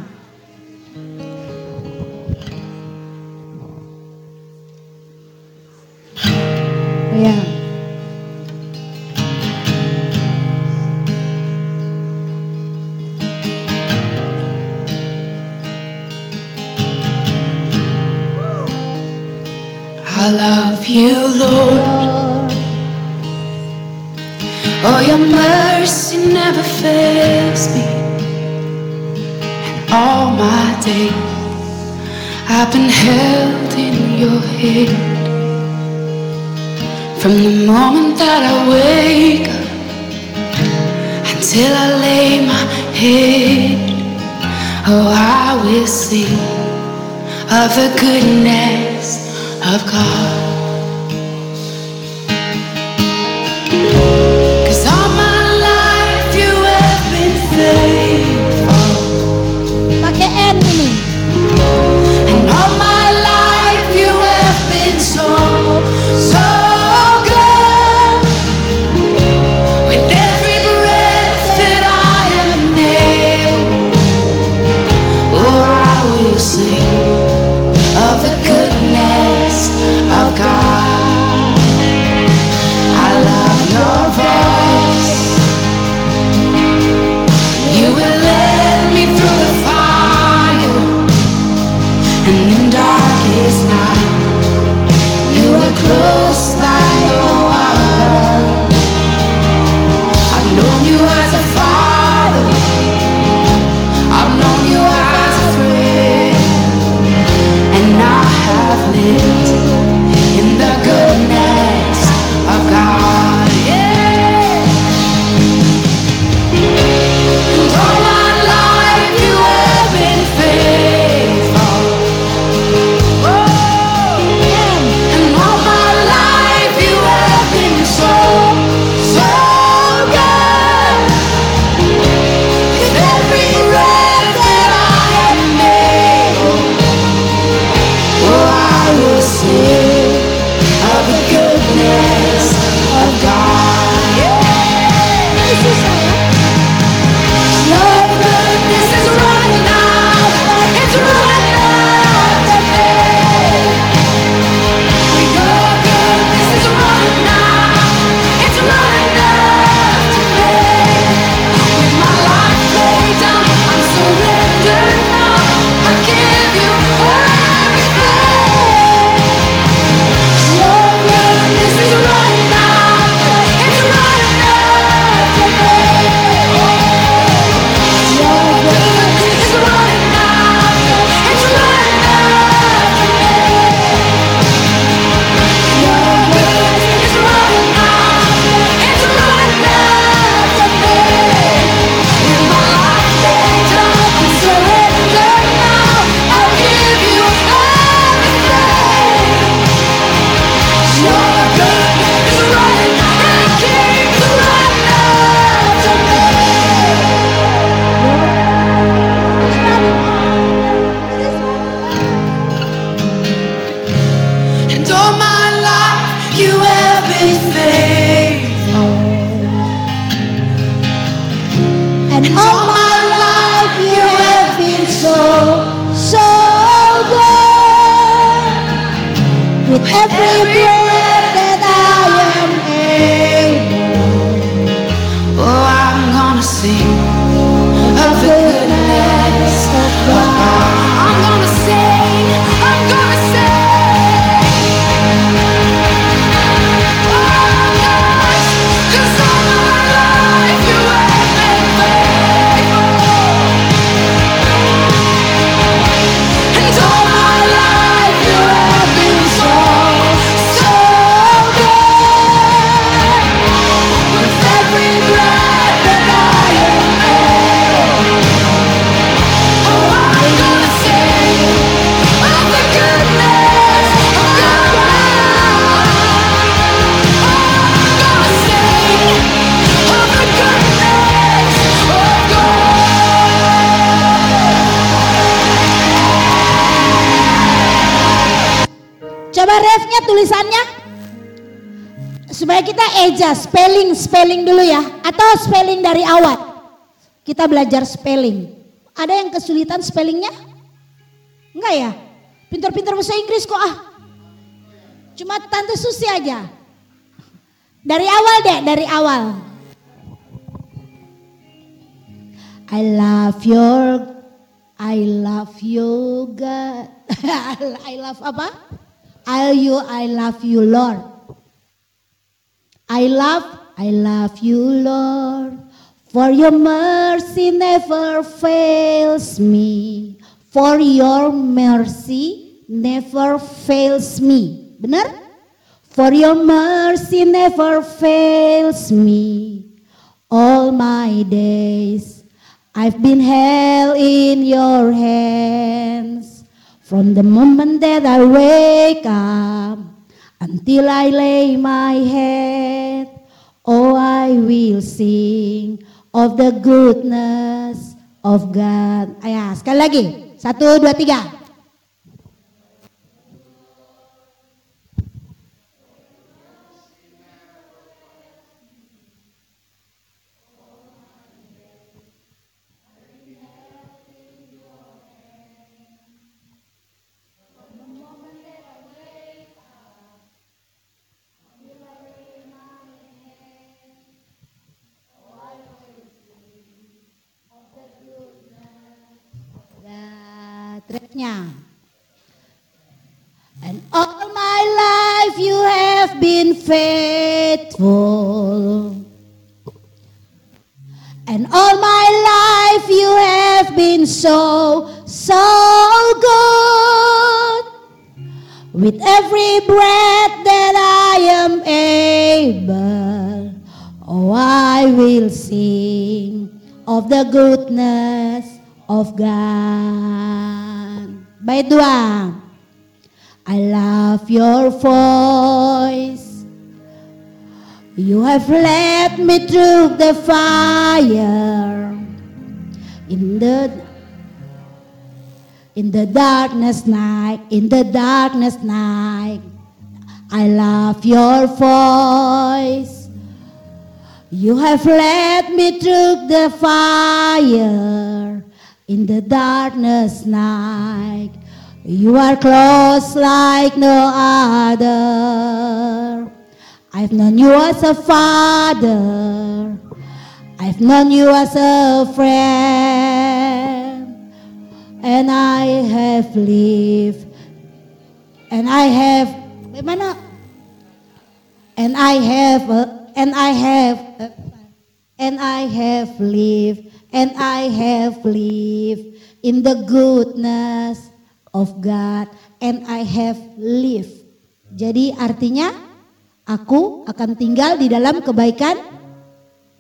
Ya.
I love you, Lord. Oh, your mercy never fails me. And all my days I've been held in your hand. From the moment that I wake up until I lay my head, oh, I will sing of the goodness of God. in the
darkest night. You
are close.
Coba refnya tulisannya supaya kita eja spelling spelling dulu ya atau spelling dari awal. Kita belajar spelling. Ada yang kesulitan spellingnya? Enggak ya? Pintar-pintar bahasa Inggris kok ah. Cuma tante Susi aja. Dari awal deh, dari awal. I love your I love you God. *laughs* I love apa? I you I love you Lord. I love I love you Lord. For your mercy never fails me. For your mercy never fails me. Benar? For your mercy never fails me. All my days I've been held in your hands. From the moment that I wake up until I lay my head, oh, I will sing of the goodness of God. Ayo, sekali lagi. Satu, dua, tiga. Faithful. And all my life you have been so, so good. With every breath that I am able, oh, I will sing of the goodness of God. Bait dua. I love your voice. You have led me through the fire in the in the darkness night, in the darkness night. I love your voice. You have led me through the fire in the darkness night. You are close like no other. I've known you as a father. I've known you as a friend. And I have lived. And I have. Mana? And I have. uh, and I have. uh, and I have lived. And I have lived in the goodness of God. And I have lived. Jadi artinya aku akan tinggal di dalam kebaikan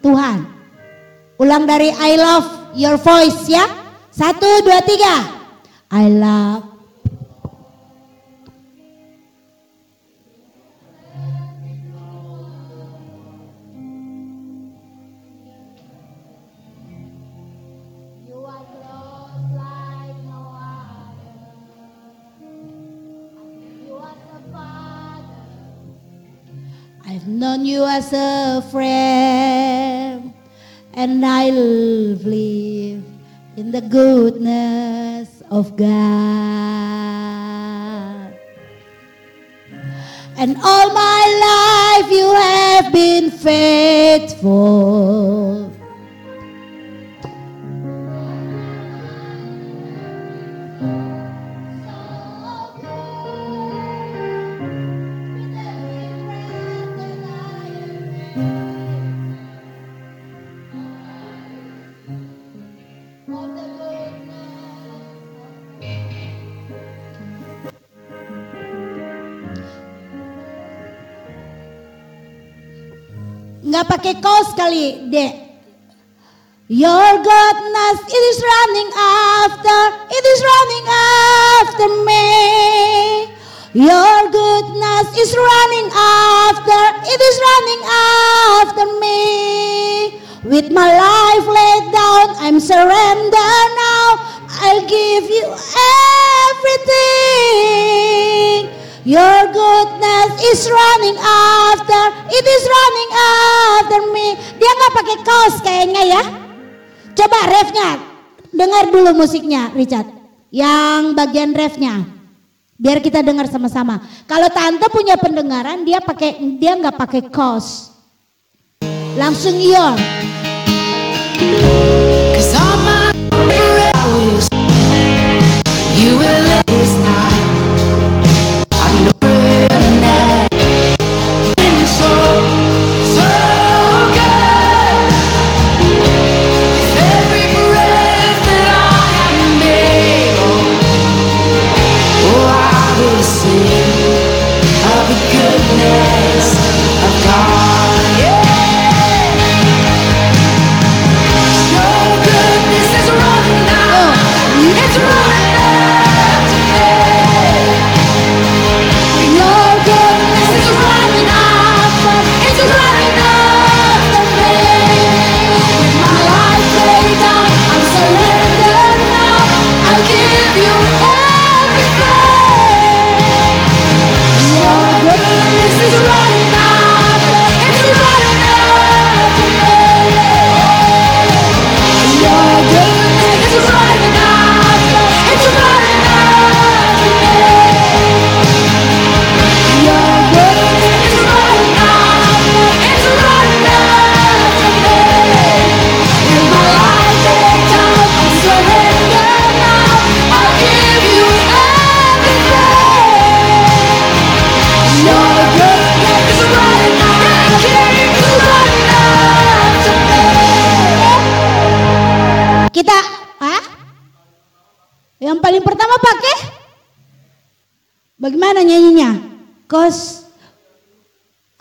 Tuhan. Ulang dari I love your voice ya. Satu, dua, tiga. I love. Known you as a friend, and I'll live in the goodness of God. And all my life you have been faithful. Pakai kaos kali, Dek. Your goodness, it is running after, it is running after me. Your goodness is running after, it is running after me. With my life laid down, I'm surrender now. I'll give you everything. Your goodness is running after, it is running after me. Dia nggak pakai kaos kayaknya ya. Coba refnya, dengar dulu musiknya Richard. Yang bagian refnya, biar kita dengar sama-sama. Kalau tante punya pendengaran, dia pakai dia nggak pakai kaos. Langsung.
Cause all my hours you will let this night.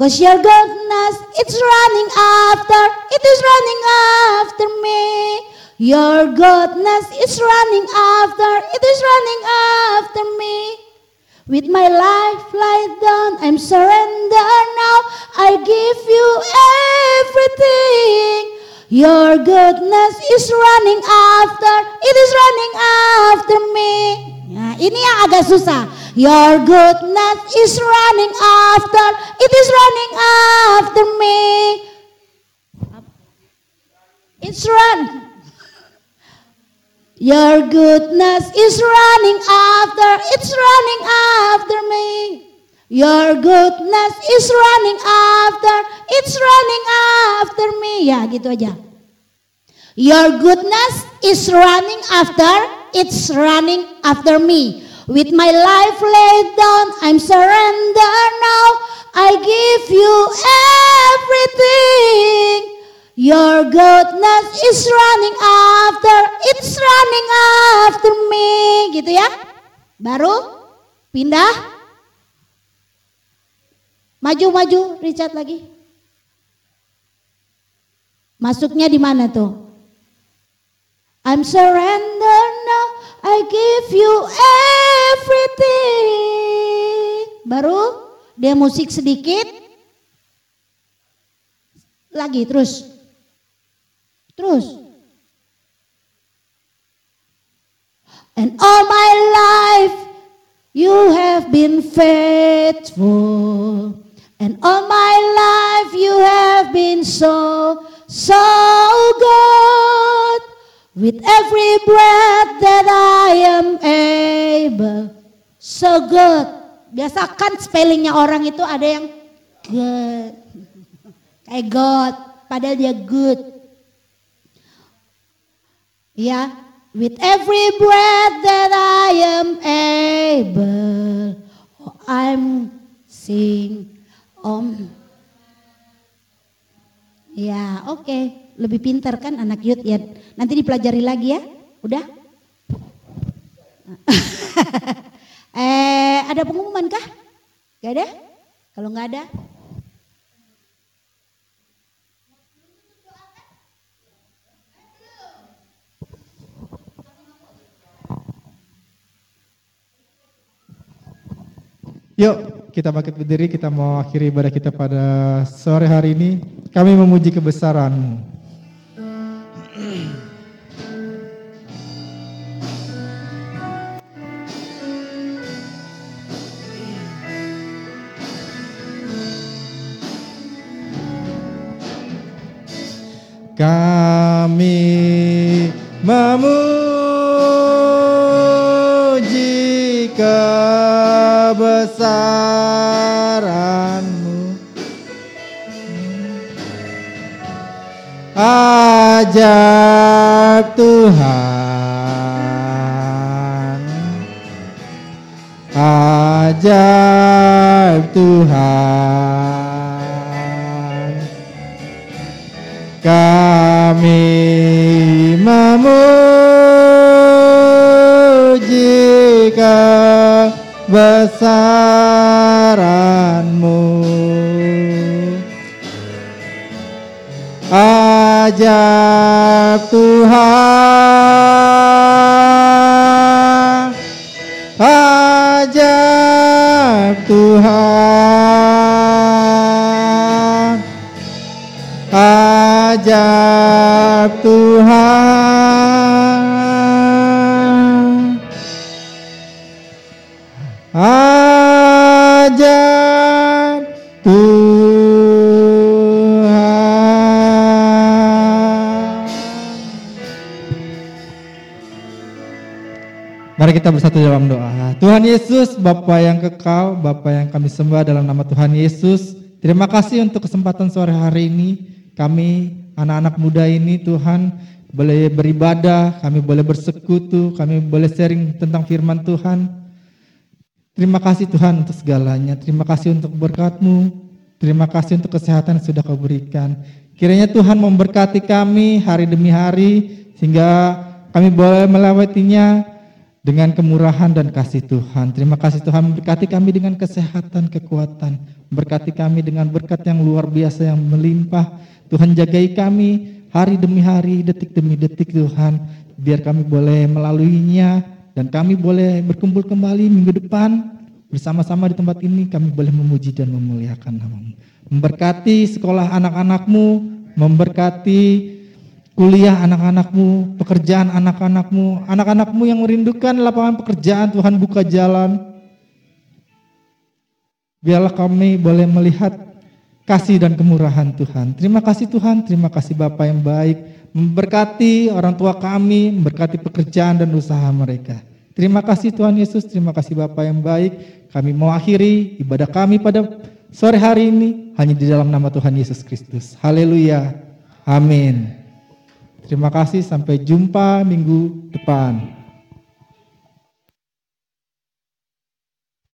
Cause your goodness, it's running after, it is running after me. Your goodness is running after, it is running after me. With my life laid down, I'm surrender now. I give you everything. Your goodness is running after, it is running after me. Nah, ini yang agak susah. Your goodness is running after, it is running after me. It's run. Your goodness is running after, it's running after me. Your goodness is running after, it's running after me. Ya, gitu aja. Your goodness is running after, it's running after me. With my life laid down, I'm surrender now. I give you everything. Your goodness is running after, it's running after me. Gitu ya. Baru pindah. Maju-maju Richard lagi. Masuknya di mana tuh? I'm surrender now, I give you everything. Baru dia musik sedikit. Lagi terus. Terus. And all my life you have been faithful. And all my life you have been so, so good. With every breath that I am able. So good. Biasakan spellingnya orang itu ada yang good. Kayak God. Padahal dia good. Ya. With every breath that I am able. Oh, I'm sing om. Ya, oke. Lebih pintar kan anak youth ya. Nanti dipelajari lagi ya. Udah? *laughs* eh, ada pengumuman kah? Gak ada? Kalau nggak ada?
Yuk kita bangkit berdiri, kita mau akhiri ibadah kita pada sore hari ini. Kami memuji kebesaran-Mu. Kami memuji kebesaran-Mu. Ajaib Tuhan. Kita bersatu dalam doa. Tuhan Yesus, Bapa yang kekal, Bapa yang kami sembah dalam nama Tuhan Yesus. Terima kasih untuk kesempatan sore hari ini. Kami anak-anak muda ini Tuhan boleh beribadah, kami boleh bersekutu, kami boleh sharing tentang firman Tuhan. Terima kasih Tuhan untuk segalanya. Terima kasih untuk berkat-Mu. Terima kasih untuk kesehatan yang sudah Kau berikan. Kiranya Tuhan memberkati kami hari demi hari sehingga kami boleh melewatinya dengan kemurahan dan kasih Tuhan. Terima kasih Tuhan memberkati kami dengan kesehatan, kekuatan. Memberkati kami dengan berkat yang luar biasa yang melimpah. Tuhan jagai kami hari demi hari, detik demi detik Tuhan. Biar kami boleh melaluinya dan kami boleh berkumpul kembali minggu depan bersama-sama di tempat ini kami boleh memuji dan memuliakan namamu. Memberkati sekolah anak-anakmu, memberkati kuliah anak-anakmu, pekerjaan anak-anakmu, anak-anakmu yang merindukan lapangan pekerjaan Tuhan buka jalan. Biarlah kami boleh melihat kasih dan kemurahan Tuhan. Terima kasih Tuhan, terima kasih Bapak yang baik. Memberkati orang tua kami, memberkati pekerjaan dan usaha mereka. Terima kasih Tuhan Yesus, terima kasih Bapak yang baik. Kami mau akhiri ibadah kami pada sore hari ini hanya di dalam nama Tuhan Yesus Kristus. Haleluya. Amin. Terima kasih, sampai jumpa minggu depan.